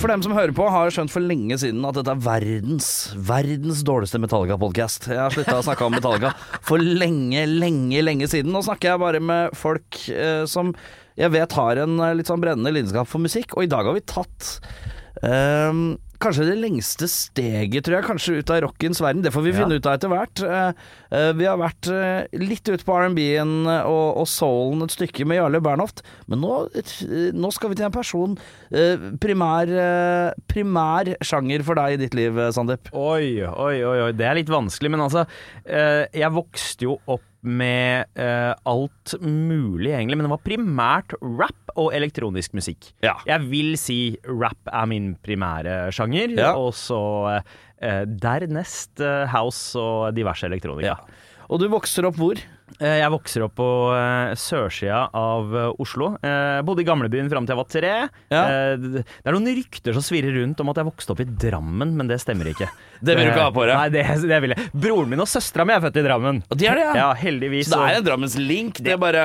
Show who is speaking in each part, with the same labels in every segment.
Speaker 1: For dem som hører på, har skjønt for lenge siden at dette er verdens, verdens dårligste Metallica-podkast. Jeg har slutta å snakke om Metallica for lenge, lenge, lenge siden. Nå snakker jeg bare med folk eh, som jeg vet har en eh, litt sånn brennende lidenskap for musikk, og i dag har vi tatt eh, Kanskje det lengste steget, tror jeg, kanskje ut av rockens verden. Det får vi finne ut av etter hvert. Eh, vi har vært uh, litt ute på R&B-en og, og soulen et stykke med Jarle Bernhoft, men nå, nå skal vi til en person Uh, primær, primær sjanger for deg i ditt liv, Sandeep.
Speaker 2: Oi, oi, oi, oi. Det er litt vanskelig, men altså Jeg vokste jo opp med uh, alt mulig, egentlig, men det var primært rap og elektronisk musikk.
Speaker 1: Ja.
Speaker 2: Jeg vil si rap er min primære sjanger,
Speaker 1: Ja.
Speaker 2: og så uh, dernest uh, house og diverse elektronika.
Speaker 1: Og du vokser opp hvor?
Speaker 2: Jeg vokser opp på sørsida av Oslo. Jeg bodde i gamlebyen fram til jeg var tre.
Speaker 1: Ja.
Speaker 2: Det er noen rykter som svirrer rundt om at jeg vokste opp i Drammen, men det stemmer ikke.
Speaker 1: Det vil du ikke ha på deg.
Speaker 2: Nei, det, det vil jeg. Broren min og søstera mi er født i Drammen.
Speaker 1: Og de er det, ja.
Speaker 2: Ja, heldigvis.
Speaker 1: Så det er en Drammens link? De, har bare,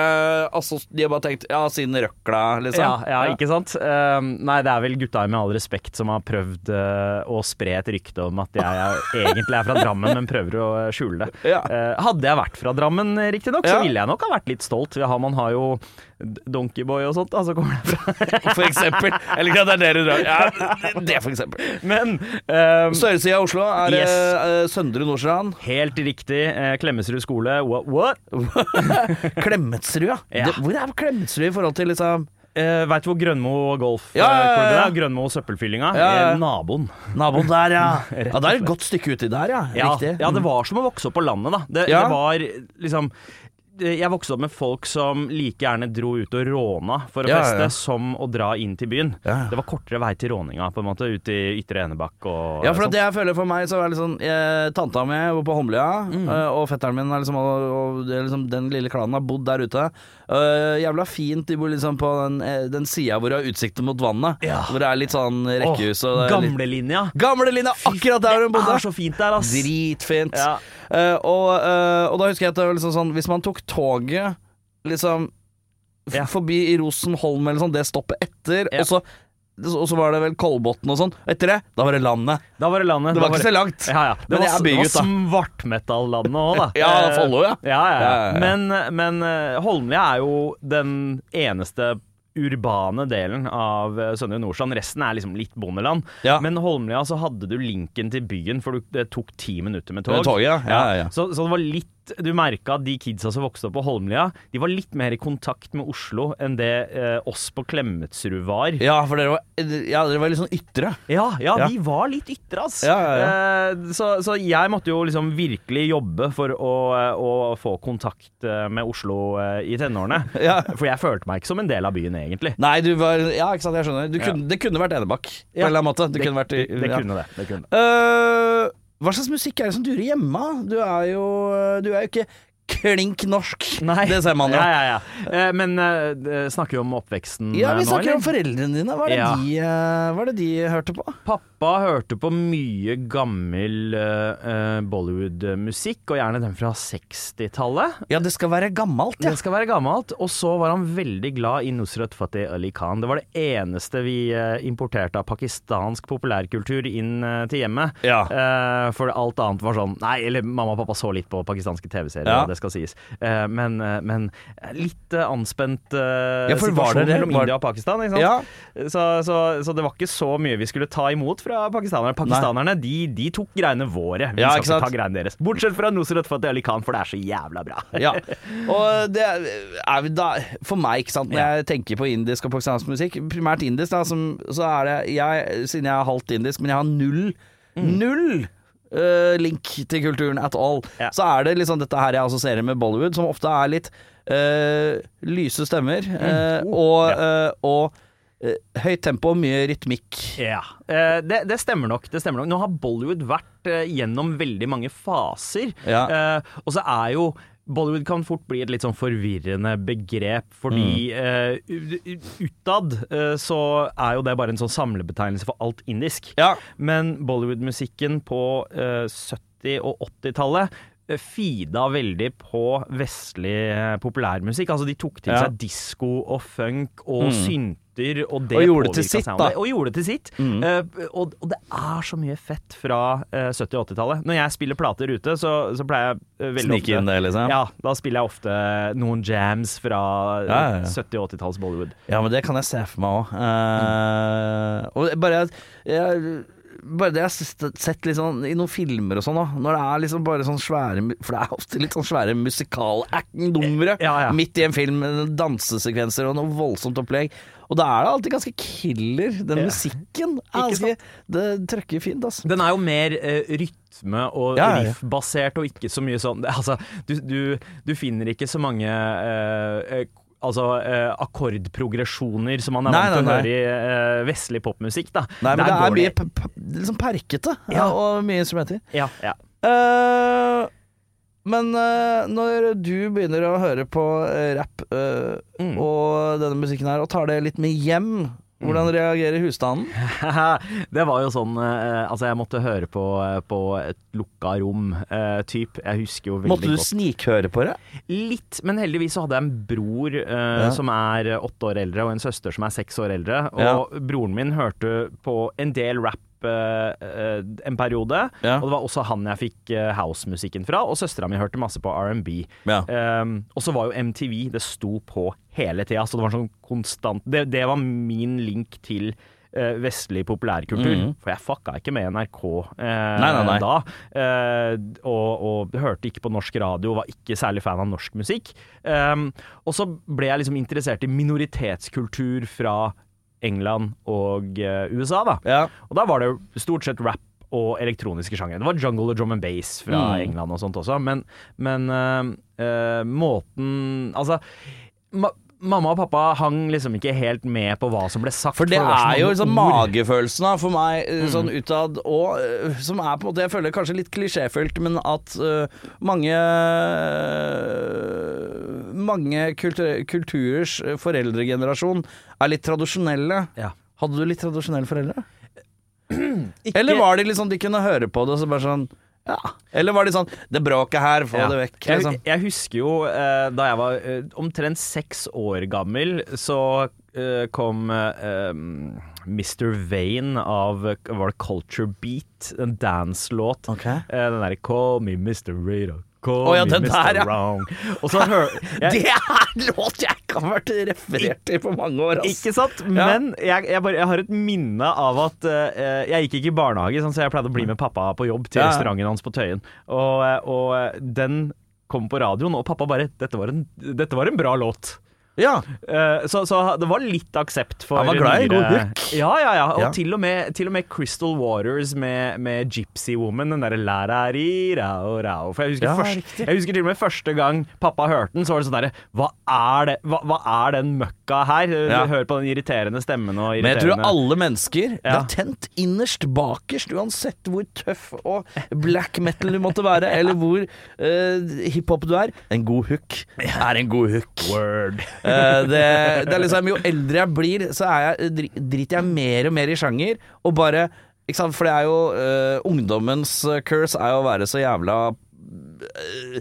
Speaker 1: altså, har bare tenkt Ja, siden røkla, liksom?
Speaker 2: ja, ja, ikke sant? Uh, nei, det er vel gutta med all respekt som har prøvd uh, å spre et rykte om at jeg er, egentlig er fra Drammen, men prøver å eh, skjule det.
Speaker 1: Ja.
Speaker 2: Eh, hadde jeg vært fra Drammen, riktignok,
Speaker 1: Ja.
Speaker 2: så ville jeg nok ha vært litt stolt. Vi Man har jo Donkeyboy og sånt, da, så kommer det fra
Speaker 1: For eksempel. Eller at det er det du drar Ja, det for eksempel.
Speaker 2: Men um,
Speaker 1: Søresida av Oslo er
Speaker 2: Yes.
Speaker 1: uh, Søndre Nordstrand.
Speaker 2: helt riktig. Uh, Klemetsrud skole. What? what?
Speaker 1: Klemetsrud, ja.
Speaker 2: Ja.
Speaker 1: Det, hvor er Klemetsrud i forhold til liksom
Speaker 2: Uh, Veit du hvor Grønmo golf
Speaker 1: Ja, ja, ja, ja.
Speaker 2: Grønmo søppelfyllinga?
Speaker 1: Ja, ja.
Speaker 2: Eh, Naboen.
Speaker 1: naboen der, ja? Ja, Det er et godt stykke uti der, ja. Riktig.
Speaker 2: ja, det var som å vokse opp på landet, da. Det,
Speaker 1: Ja.
Speaker 2: det var liksom jeg vokste opp med folk som like gjerne dro ut og råna for å
Speaker 1: Ja,
Speaker 2: feste,
Speaker 1: ja.
Speaker 2: som å dra inn til byen.
Speaker 1: Ja.
Speaker 2: Det var kortere vei til råninga, på en måte, ut i Ytre Enebakk og
Speaker 1: Ja, for det jeg føler for meg, så er det eh, Tanta mi bor på Holmlia,
Speaker 2: Mm.
Speaker 1: eh, og fetteren min er liksom, og, og liksom Den lille klanen har bodd der ute. Eh, jævla fint. De bor liksom på den, eh, den sida hvor du har utsikten mot vannet.
Speaker 2: Ja.
Speaker 1: Hvor det er litt sånn rekkehus. Oh, Gamlelinja! litt-
Speaker 2: Gamlelinja.
Speaker 1: Akkurat der hun
Speaker 2: Det er så fint der, ass.
Speaker 1: Dritfint.
Speaker 2: Ja.
Speaker 1: Uh, og, uh, og da husker jeg at det var liksom sånn Hvis man tok toget liksom
Speaker 2: Ja.
Speaker 1: forbi i Rosenholm eller sånn, det stoppet etter, og så og så var det vel Kolbotn og sånn. Etter det, da var det landet.
Speaker 2: Da var det landet.
Speaker 1: Det
Speaker 2: Da
Speaker 1: var ikke så langt.
Speaker 2: Ja, ja. Det
Speaker 1: Men
Speaker 2: var, det var svartmetall-landet òg, da.
Speaker 1: Ja, Follo, ja.
Speaker 2: Ja, ja,
Speaker 1: Ja.
Speaker 2: Men, men eh, Holmlia er jo den eneste urbane delen av eh, Søndre Nordstrand. Resten er liksom litt bondeland.
Speaker 1: Ja.
Speaker 2: Men Holmlia så hadde du linken til byen, for det tok ti minutter med tog.
Speaker 1: Med ja. Ja, ja, ja.
Speaker 2: Så, så det var litt Du merka at de kidsa som vokste opp på Holmlia, de var litt mer i kontakt med Oslo enn det eh, oss på Klemetsrud var.
Speaker 1: Ja, for dere var, ja, dere var litt sånn ytre.
Speaker 2: Ja, ja,
Speaker 1: Ja.
Speaker 2: vi var litt ytre, ass.
Speaker 1: Ja, ja,
Speaker 2: Eh, så, så jeg måtte jo liksom virkelig jobbe for å, å få kontakt eh, med Oslo eh, i tenårene.
Speaker 1: Ja.
Speaker 2: For jeg følte meg ikke som en del av byen, egentlig.
Speaker 1: Nei, du var Ja, ikke sant, jeg skjønner. Kunne, Det kunne vært Enebakk, på en eller annen måte. Det,
Speaker 2: Det,
Speaker 1: kunne vært i-
Speaker 2: det, kunne det. det kunne.
Speaker 1: Øh, Hva slags musikk er det som durer hjemme? Du er jo Du er jo ikke klink norsk. Nei. Det ser man jo.
Speaker 2: Ja, ja, ja. Eh, men uh, snakker vi om oppveksten
Speaker 1: Ja, vi
Speaker 2: snakker nå,
Speaker 1: snakker
Speaker 2: eller?
Speaker 1: om foreldrene dine. Hva er det, de, uh, hva er det de hørte på?
Speaker 2: Pappa hørte på mye gammel eh, Bollywood-musikk, og gjerne den fra 60-tallet.
Speaker 1: Ja, det skal være gammelt, ja.
Speaker 2: Det skal være gammelt. Og så var han veldig glad i Nusrat Fateh Ali Khan. Det var det eneste vi uh, importerte av pakistansk populærkultur inn uh, til hjemmet.
Speaker 1: Ja.
Speaker 2: For alt annet var sånn Nei, eller mamma og pappa så litt på pakistanske TV-serier,
Speaker 1: Ja.
Speaker 2: det skal sies. Men, men litt anspent
Speaker 1: Ja,
Speaker 2: situasjon mellom India og Pakistan. Ikke sant?
Speaker 1: Ja.
Speaker 2: Så, så, så det var ikke så mye vi skulle ta imot fra pakistanerne. Pakistanerne de, de tok greiene våre. Vi
Speaker 1: Ja,
Speaker 2: skal
Speaker 1: ikke
Speaker 2: ta greiene deres. Bortsett fra Nusrat Fatih Ali Khan, for det er så jævla bra.
Speaker 1: Ja. Og det er da For meg, ikke sant, når jeg tenker på indisk og pakistansk musikk, primært indisk, da, som, så er det jeg, Siden jeg er halvt indisk, men jeg har null Null Uh, link til kulturen at all.
Speaker 2: Ja.
Speaker 1: Så er det liksom dette her jeg assosierer med Bollywood, som ofte er litt uh, lyse stemmer eh, og, eh, og eh, høyt tempo mye rytmikk.
Speaker 2: Ja, eh, det, det stemmer nok. Det stemmer nok. Nå har Bollywood vært eh, gjennom veldig mange faser.
Speaker 1: Ja.
Speaker 2: Eh, og så er jo Bollywood kan fort bli et litt sånn forvirrende begrep, fordi mm. u- u- utad uh, så er jo det bare en sånn samlebetegnelse for alt indisk.
Speaker 1: Ja.
Speaker 2: Men Bollywood-musikken på uh, 70- og 80-tallet Fida feeda veldig på vestlig eh, populærmusikk. Altså De tok til
Speaker 1: Ja.
Speaker 2: seg disko og funk og synter, og det
Speaker 1: Og gjorde det til sitt,
Speaker 2: soundet.
Speaker 1: da.
Speaker 2: Og gjorde det til sitt. Eh, og, og det er så mye fett fra uh, 70- og 80-tallet. Når jeg spiller plater ute, så, så pleier jeg uh, veldig
Speaker 1: Snike
Speaker 2: ofte
Speaker 1: inn det, liksom.
Speaker 2: Ja, da spiller jeg ofte noen jams fra eh,
Speaker 1: Ja, ja, ja.
Speaker 2: 70- og 80-talls Bollywood.
Speaker 1: Ja, men det kan jeg se for meg òg. og bare, jeg, bare det jeg har sett- sett sånn i noen filmer og sånn, da. Når det er liksom bare sånn svære For det er ofte litt sånn svære musikal-acting-numre
Speaker 2: Ja, ja.
Speaker 1: midt i en film dansesekvenser og noe voldsomt opplegg. Og da er det alltid ganske killer. Den
Speaker 2: Ja.
Speaker 1: musikken er ganske Det trøkker fint, altså.
Speaker 2: Den er jo mer uh, rytme og
Speaker 1: Ja, ja, ja.
Speaker 2: riff-basert, og ikke så mye sånn Altså, du, du, du finner ikke så mange uh, Altså eh, akkordprogresjoner som man er
Speaker 1: Nei,
Speaker 2: vant til å høre i eh, vestlig popmusikk. da
Speaker 1: Nei, men
Speaker 2: Der
Speaker 1: det er mye p- p- liksom perkete, ja,
Speaker 2: Ja.
Speaker 1: og mye instrumenter.
Speaker 2: Ja, ja.
Speaker 1: Eh, men uh, når du begynner å høre på rap rapp eh,
Speaker 2: Mm.
Speaker 1: og denne musikken her, og tar det litt med hjem, hvordan reagerer husstanden?
Speaker 2: det var jo sånn eh, Altså, jeg måtte høre på, eh, på et lukka rom, eh, typ. Jeg husker jo veldig
Speaker 1: Måtte du
Speaker 2: godt.
Speaker 1: snikhøre på det?
Speaker 2: Litt, men heldigvis så hadde jeg en bror eh,
Speaker 1: Ja.
Speaker 2: som er åtte år eldre, og en søster som er seks år eldre. Og
Speaker 1: Ja.
Speaker 2: broren min hørte på en del rap eh, eh, en periode,
Speaker 1: Ja.
Speaker 2: og det var også han jeg fikk uh, housemusikken fra. Og søstera mi hørte masse på R&B.
Speaker 1: Ja.
Speaker 2: Um, og så var jo MTV, det sto på hele tida, så det var sånn konstant Det, det var min link til eh, vestlig populærkultur.
Speaker 1: Mhm.
Speaker 2: For jeg fucka ikke med NRK eh,
Speaker 1: Nei, nei, nei.
Speaker 2: da. Eh, og, og hørte ikke på norsk radio, var ikke særlig fan av norsk musikk. Um, og så ble jeg liksom interessert i minoritetskultur fra England og eh, USA, da.
Speaker 1: Ja.
Speaker 2: Og da var det jo stort sett rap og elektroniske sjangere. Det var jungle og drum and bass fra
Speaker 1: Mm.
Speaker 2: England og sånt også, men, men øh, øh, måten Altså ma Mamma og pappa hang liksom ikke helt med på hva som ble sagt.
Speaker 1: For det
Speaker 2: for
Speaker 1: er jo liksom magefølelsen for meg, eh, sånn utad, og eh, som er på en måte Jeg føler kanskje litt klisjéfylt, men at uh, mange uh, Mange kultur, kulturers foreldregenerasjon er litt tradisjonelle.
Speaker 2: Ja.
Speaker 1: Hadde du litt tradisjonelle foreldre?
Speaker 2: Ikke-
Speaker 1: Eller var de liksom De kunne høre på det og så bare sånn Ja. Eller var de sånn Det bråket her, få
Speaker 2: Ja.
Speaker 1: det vekk,
Speaker 2: Jeg,
Speaker 1: liksom.
Speaker 2: jeg husker jo eh, da jeg var eh, omtrent seks år gammel, så eh, kom Mr. Vane av Var det Culture Beat? En dance-låt.
Speaker 1: Ok.
Speaker 2: Eh, den derre Call me Mr. Radar. Call
Speaker 1: oh, ja,
Speaker 2: me Mr.
Speaker 1: der, ja.
Speaker 2: Wrong. Jeg,
Speaker 1: Det er en låt jeg ikke har vært referert til på mange år, Altså.
Speaker 2: Ikke sant? Men jeg, jeg, bare, jeg har et minne av at uh, Jeg gikk ikke i barnehage, sånn, så jeg pleide å bli med pappa på jobb til
Speaker 1: Ja.
Speaker 2: restauranten hans på Tøyen. Og, eh, og eh, den kom på radioen, og pappa bare dette var, en, 'Dette var en bra låt'.
Speaker 1: Ja.
Speaker 2: Eh, så, så det var litt aksept for
Speaker 1: Han var glad i god hook.
Speaker 2: Ja, ja, ja. Og
Speaker 1: Ja.
Speaker 2: Til, og med, til og med Crystal Waters med, med Gypsy Woman, den derre la-ra-ri-rao, rao. For jeg husker,
Speaker 1: Ja,
Speaker 2: først, jeg husker til og med første gang pappa hørte den, så var det sånn derre hva, er hva, hva er den møkka her?
Speaker 1: Ja.
Speaker 2: Hør på den irriterende stemmen og
Speaker 1: Men jeg tror alle mennesker
Speaker 2: Ja.
Speaker 1: latent innerst bakerst, uansett hvor tøff og black metal du måtte være, eller hvor uh, hiphop du er, en god hook er en god hook.
Speaker 2: Word.
Speaker 1: Eh, det, det er liksom, jo eldre jeg blir, så jeg, driter jeg mer og mer i sjanger, og bare ikke sant? For det er jo uh, Ungdommens eh, curse er jo å være så jævla eh,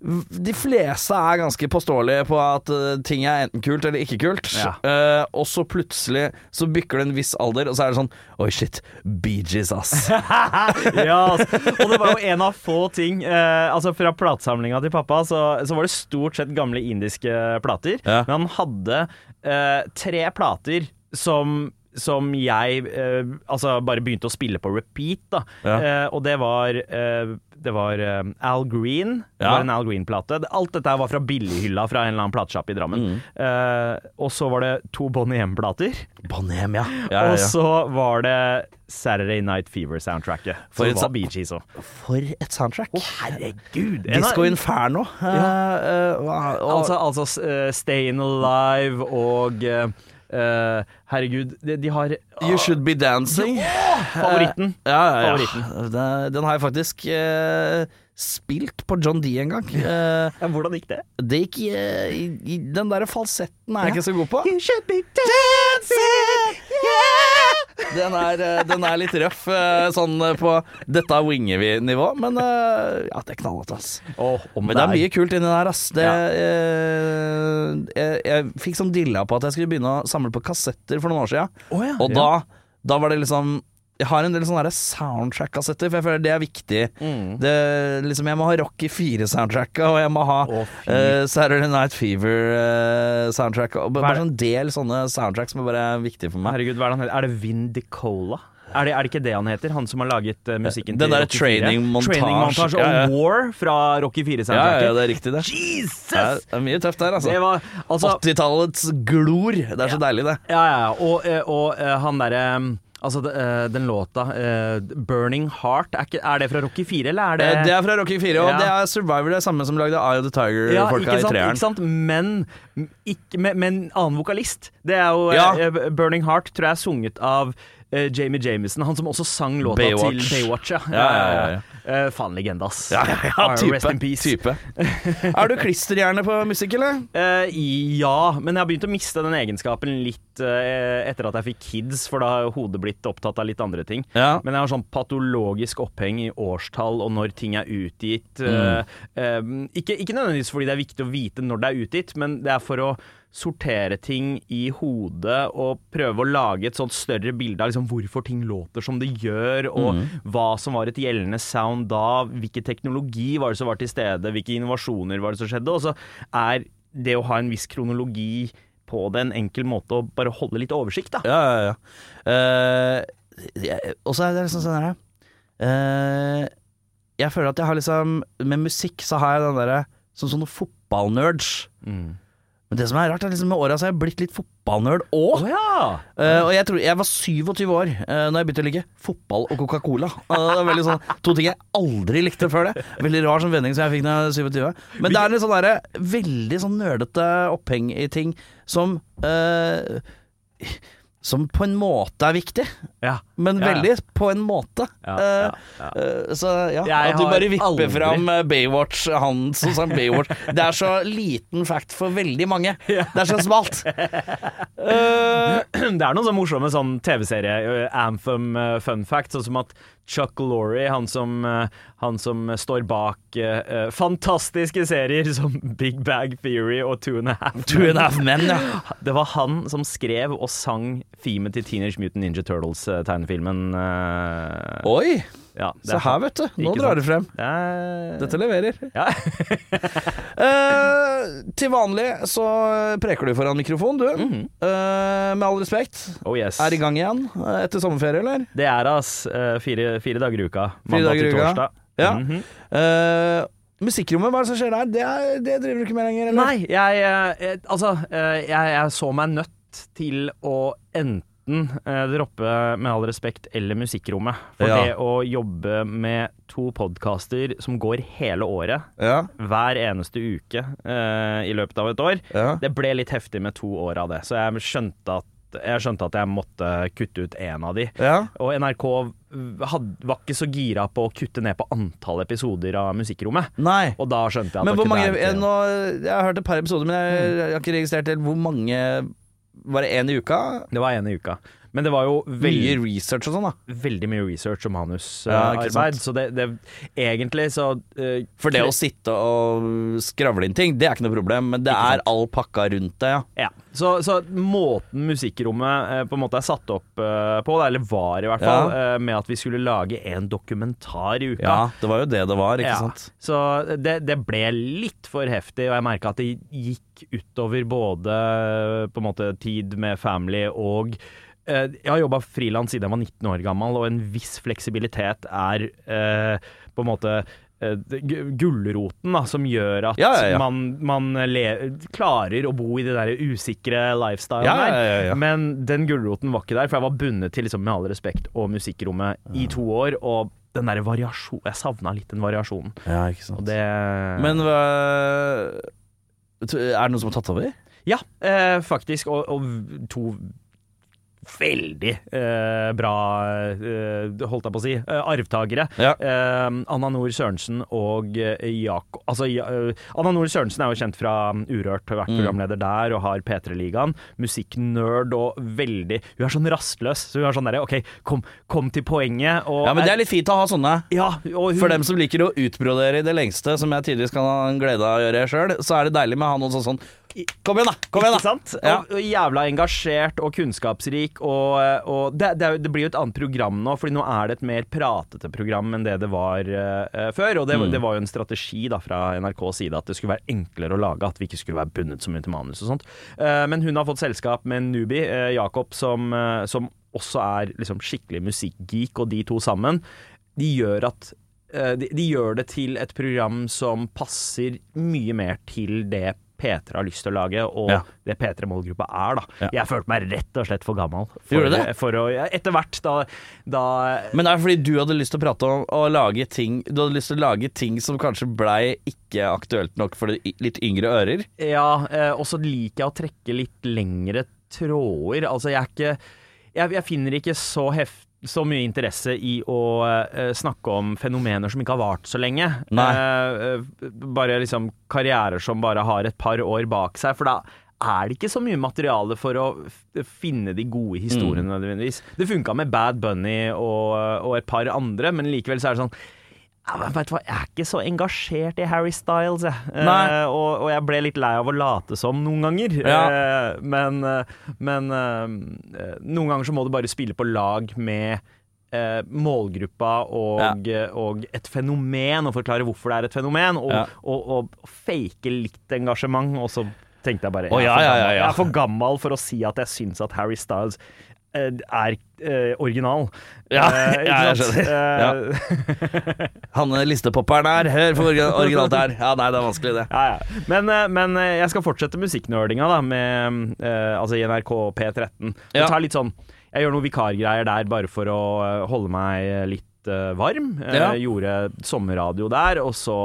Speaker 1: de fleste er ganske påståelige på at eh, ting er enten kult eller ikke kult.
Speaker 2: Ja.
Speaker 1: Uh, og så plutselig så bykker det en viss alder, og så er det sånn Oi, shit. Bee Gees, ass.
Speaker 2: ja, altså. og det var jo en av få ting uh, Altså Fra platesamlinga til pappa så, så var det stort sett gamle indiske plater.
Speaker 1: Ja.
Speaker 2: Men han hadde uh, tre plater som som jeg eh, altså bare begynte å spille på repeat. da
Speaker 1: Ja.
Speaker 2: eh, Og det var eh, Det var eh, Al Green. Det
Speaker 1: Ja.
Speaker 2: var en Al Green-plate. Alt dette var fra billighylla fra en eller annen platesjappe i Drammen.
Speaker 1: Mm.
Speaker 2: Eh, og så var det to Bonnie M-plater.
Speaker 1: Bonnie ja. ja, ja,
Speaker 2: Og så var det Saturday Night Fever-soundtracket.
Speaker 1: For
Speaker 2: for.
Speaker 1: For et soundtrack.
Speaker 2: herregud!
Speaker 1: Disco Inferno. eh, eh, og-
Speaker 2: Altså, altså uh, Stayin' Alive og eh, Herregud, de, de har
Speaker 1: You Should Be Dancing.
Speaker 2: Favoritten.
Speaker 1: Ja, ja, ja.
Speaker 2: Favoritten.
Speaker 1: Den, den har jeg faktisk eh, spilt på John D en gang. Uh,
Speaker 2: Ja, hvordan gikk det?
Speaker 1: det gikk i, i, i Den derre falsetten er jeg ikke så god på.
Speaker 2: You should be dancing,
Speaker 1: Den er, eh, den er litt røff, sånn på 'dette winger vi'-nivå, men ja, det er knallhått, ass.
Speaker 2: Om
Speaker 1: Men det er mye kult inni der, ass. Det,
Speaker 2: Ja.
Speaker 1: jeg, jeg fikk sånn dilla på at jeg skulle begynne å samle på kassetter for noen år siden.
Speaker 2: oh, ja,
Speaker 1: Og
Speaker 2: ja.
Speaker 1: da, da var det liksom Jeg har en del sånne der soundtrack-kassetter, for jeg føler det er viktig.
Speaker 2: Mm.
Speaker 1: Det, liksom, jeg må ha Rocky 4-soundtracka, og jeg må ha
Speaker 2: oh,
Speaker 1: eh, Saturday Night Fever-soundtracka.
Speaker 2: Uh, er
Speaker 1: bare
Speaker 2: det?
Speaker 1: sånn del sånne soundtracks som er bare viktige for meg.
Speaker 2: Herregud, hva er det han heter? Er det Vin Dicola? Er det, er det ikke det han heter? Han som har laget uh, musikken
Speaker 1: Den
Speaker 2: til
Speaker 1: der
Speaker 2: Rocky 4?
Speaker 1: training-montage.
Speaker 2: Training-montage
Speaker 1: Ja, ja.
Speaker 2: og War fra Rocky
Speaker 1: Ja, ja,
Speaker 2: 4-soundtracket.
Speaker 1: ja, det er riktig, det.
Speaker 2: Jesus!
Speaker 1: Er, det er mye tøft der, altså.
Speaker 2: Altså
Speaker 1: 80-tallets glor. Det er så deilig, det.
Speaker 2: Ja, ja, ja. Og, eh, og eh, han derre Altså, eh, den låta eh, 'Burning Heart', er, ikke, er det fra Rocky 4, eller er det
Speaker 1: Eh, Det er fra Rocky 4, og
Speaker 2: Ja.
Speaker 1: det er Survivor, det samme som lagde Eye of the Tiger-folka
Speaker 2: ikke
Speaker 1: i treeren.
Speaker 2: ikke sant? Men ikke, med, med en annen vokalist. Det er jo
Speaker 1: Ja.
Speaker 2: 'Burning Heart', tror jeg er sunget av eh, Jamie Jameson, han som også sang låta
Speaker 1: Baywatch.
Speaker 2: til Baywatch. Ja,
Speaker 1: Ja, ja, ja, ja.
Speaker 2: Eh, faen legende, ass.
Speaker 1: Ja, ja, ja, type.
Speaker 2: Rest in peace.
Speaker 1: type. er du klisterhjerne på musikk, eller?
Speaker 2: Uh, ja, men jeg har begynt å miste den egenskapen litt etter at jeg fikk kids, for da har hodet blitt opptatt av litt andre ting.
Speaker 1: Ja.
Speaker 2: Men jeg har sånn patologisk oppheng i årstall og når ting er utgitt.
Speaker 1: Mm.
Speaker 2: Uh, um, ikke, ikke nødvendigvis fordi det er viktig å vite når det er utgitt, men det er for å sortere ting i hodet og prøve å lage et sånt større bilde av liksom hvorfor ting låter som det gjør, og
Speaker 1: Mm.
Speaker 2: hva som var et gjeldende sound da, hvilken teknologi var det som var til stede, hvilke innovasjoner var det som skjedde, og så er det å ha en viss kronologi på det en enkel måte å bare holde litt oversikt, da.
Speaker 1: Ja, ja, ja. Uh, og så er det liksom sånn her uh, Jeg føler at jeg har liksom Med musikk så har jeg den derre Som sånne fotballnerds.
Speaker 2: Mm.
Speaker 1: Men det som er rart, er liksom med åra så har jeg blitt litt fotballnerd òg.
Speaker 2: Å ja!
Speaker 1: uh, og jeg tror Jeg var 27 år uh, Når jeg begynte å like fotball og Coca-Cola. Uh, sånn To ting jeg aldri likte før det. Veldig rar sånn vending som jeg fikk da jeg var 27. Men det er litt sånn der, veldig sånn nerdete oppheng i ting som eh, Som på en måte er viktig,
Speaker 2: Ja.
Speaker 1: men
Speaker 2: Ja, ja.
Speaker 1: veldig på en måte.
Speaker 2: Ja.
Speaker 1: eh, så ja,
Speaker 2: Jeg
Speaker 1: at du bare vipper
Speaker 2: aldri-
Speaker 1: fram eh, Baywatch, han som sang Baywatch. Det er så liten fact for veldig mange. Det er så smalt. Uh,
Speaker 2: Det er noen sånn morsomme sånn TV-serie, uh, Anthem uh, fun facts, sånn som at Chuck Laurie, han som, uh, han som står bak uh, fantastiske serier som Big Bag Theory og Two and a Half
Speaker 1: Two and a half men, ja.
Speaker 2: Det var han som skrev og sang themet til Teenage Mutant Ninja Turtles-tegnefilmen. Uh,
Speaker 1: Oi,
Speaker 2: ja,
Speaker 1: se
Speaker 2: er
Speaker 1: her, vet du. Nå drar
Speaker 2: sant?
Speaker 1: du frem.
Speaker 2: Det er-
Speaker 1: Dette leverer.
Speaker 2: ja.
Speaker 1: uh, til vanlig så preker du foran mikrofon, du.
Speaker 2: Mm
Speaker 1: -hmm. uh, med all respekt.
Speaker 2: Oh yes.
Speaker 1: Er i gang igjen uh, etter sommerferie, eller?
Speaker 2: Det er ass. fire, fire dager i uka. Mandag til torsdag.
Speaker 1: Ja.
Speaker 2: Mhm.
Speaker 1: Eh, musikkrommet, hva er det som skjer der? Det, er, det driver du ikke med lenger, eller?
Speaker 2: Nei, jeg, jeg altså, jeg, jeg så meg nødt til å enten eh, droppe Med all respekt eller Musikkrommet. For
Speaker 1: Ja.
Speaker 2: det å jobbe med to podkaster som går hele året,
Speaker 1: Ja,
Speaker 2: hver eneste uke eh, i løpet av et år,
Speaker 1: ja.
Speaker 2: det ble litt heftig med to år av det. Så jeg skjønte at jeg skjønte at jeg måtte kutte ut én av de.
Speaker 1: ja.
Speaker 2: Og NRK had, var ikke så gira på å kutte ned på antall episoder av Musikkrommet.
Speaker 1: Nei.
Speaker 2: Og da skjønte jeg at
Speaker 1: Men hvor mange
Speaker 2: ikke-
Speaker 1: nå, Jeg har hørt et par episoder, men jeg, jeg har ikke registrert helt hvor mange Var det én i uka?
Speaker 2: Det var én i uka. Men det var jo veldig,
Speaker 1: Mye research og sånn, da.
Speaker 2: veldig mye research og manusarbeid.
Speaker 1: sant.
Speaker 2: så det, det egentlig så uh,
Speaker 1: For det å sitte og skravle inn ting, det er ikke noe problem, men det er all pakka rundt det, ja.
Speaker 2: ja. så, så måten Musikkrommet uh, på en måte er satt opp uh, på, eller var i hvert
Speaker 1: Ja.
Speaker 2: fall, eh, med at vi skulle lage en dokumentar i uka.
Speaker 1: Ja, det var jo det det var, ikke
Speaker 2: Ja,
Speaker 1: sant.
Speaker 2: Så det, det ble litt for heftig, og jeg merka at det gikk utover både på en måte tid med family og Jeg har jobba frilans siden jeg var 19 år gammel, og en viss fleksibilitet er eh, på en måte eh, Gulroten da, som gjør at
Speaker 1: Ja, ja, ja.
Speaker 2: man, man klarer å bo i det der usikre lifestylen der. Men den gulroten var ikke der, for jeg var bundet til liksom, Med all respekt og Musikkrommet i to år. Og den der variasjonen Jeg savna litt den variasjonen.
Speaker 1: Ja, ikke sant.
Speaker 2: Det
Speaker 1: Men hva Er det noen som har tatt over?
Speaker 2: Ja, eh, faktisk. Og, og to veldig eh, bra, eh, holdt jeg på å si, eh, arvtakere.
Speaker 1: Ja.
Speaker 2: Eh, Anna Nord Sørensen og eh, Jakob Altså, ja, eh, Anna Nord Sørensen er jo kjent fra Urørt, har
Speaker 1: Mm.
Speaker 2: vært programleder der og har P3-ligaen. Musikknerd og veldig Hun er sånn rastløs. Så hun er sånn derre OK, kom, kom til poenget. Og
Speaker 1: Ja, men det er litt fint å ha sånne.
Speaker 2: ja, hun,
Speaker 1: For dem som liker å utbrodere i det lengste, som jeg tidligere kan ha en glede av å gjøre sjøl, så er det deilig med å ha noen sånn sånn Kom igjen, da! Kom igjen,
Speaker 2: Ikke
Speaker 1: da!
Speaker 2: sant?
Speaker 1: Ja.
Speaker 2: Og, og jævla engasjert og kunnskapsrik. Og, og det, det, det blir jo et annet program nå, Fordi nå er det et mer pratete program enn det det var uh, før. Og det,
Speaker 1: Mm.
Speaker 2: det var jo en strategi da fra NRKs side at det skulle være enklere å lage. At vi ikke skulle være bundet så mye til manus og sånt. Uh, men hun har fått selskap med en newbie, uh, Jakob, som, som også er liksom skikkelig musikkgeek, og de to sammen. De gjør at de, de gjør det til et program som passer mye mer til det P3 har lyst til å lage, og
Speaker 1: Ja.
Speaker 2: det P3-målgruppa er, da.
Speaker 1: Ja.
Speaker 2: Jeg følte meg rett og slett for gammel. For,
Speaker 1: Gjorde det?
Speaker 2: For å, ja, etter hvert, da, da
Speaker 1: Men det er fordi du hadde lyst til å prate om å lage ting Du hadde lyst til å lage ting som kanskje blei ikke aktuelt nok for litt yngre ører.
Speaker 2: Ja, eh, og så liker jeg å trekke litt lengre tråder. Altså, jeg er ikke Jeg, jeg finner ikke så heft så mye interesse i å uh, snakke om fenomener som ikke har vart så lenge. Eh, bare liksom karrierer som bare har et par år bak seg. For da er det ikke så mye materiale for å finne de gode historiene nødvendigvis. Det funka med Bad Bunny og, og et par andre, men likevel så er det sånn ja, vet hva, Jeg er ikke så engasjert i Harry Styles, jeg. Eh, og, og jeg ble litt lei av å late som noen ganger.
Speaker 1: Ja.
Speaker 2: Eh, men eh, men eh, noen ganger så må du bare spille på lag med eh, målgruppa og, og et fenomen, og forklare hvorfor det er et fenomen, og,
Speaker 1: Ja.
Speaker 2: og, og fake litt engasjement. Og så tenkte jeg bare
Speaker 1: oh,
Speaker 2: jeg, er
Speaker 1: ja, ja,
Speaker 2: gammel,
Speaker 1: ja.
Speaker 2: jeg er for gammel for å si at jeg syns at Harry Styles eh, er eh, original.
Speaker 1: Ja,
Speaker 2: Eh,
Speaker 1: ja, jeg skjønner.
Speaker 2: Eh,
Speaker 1: Han listepopperen her, hør for originalt det er. Ja, nei, det er vanskelig, det.
Speaker 2: Ja, ja. Men, eh, men eh, jeg skal fortsette musikknerdinga da, med, eh, altså i NRK P13.
Speaker 1: Ja.
Speaker 2: Jeg tar litt sånn Jeg gjør noen vikargreier der bare for å eh, holde meg litt eh, varm. Eh,
Speaker 1: Ja.
Speaker 2: Gjorde sommerradio der, og så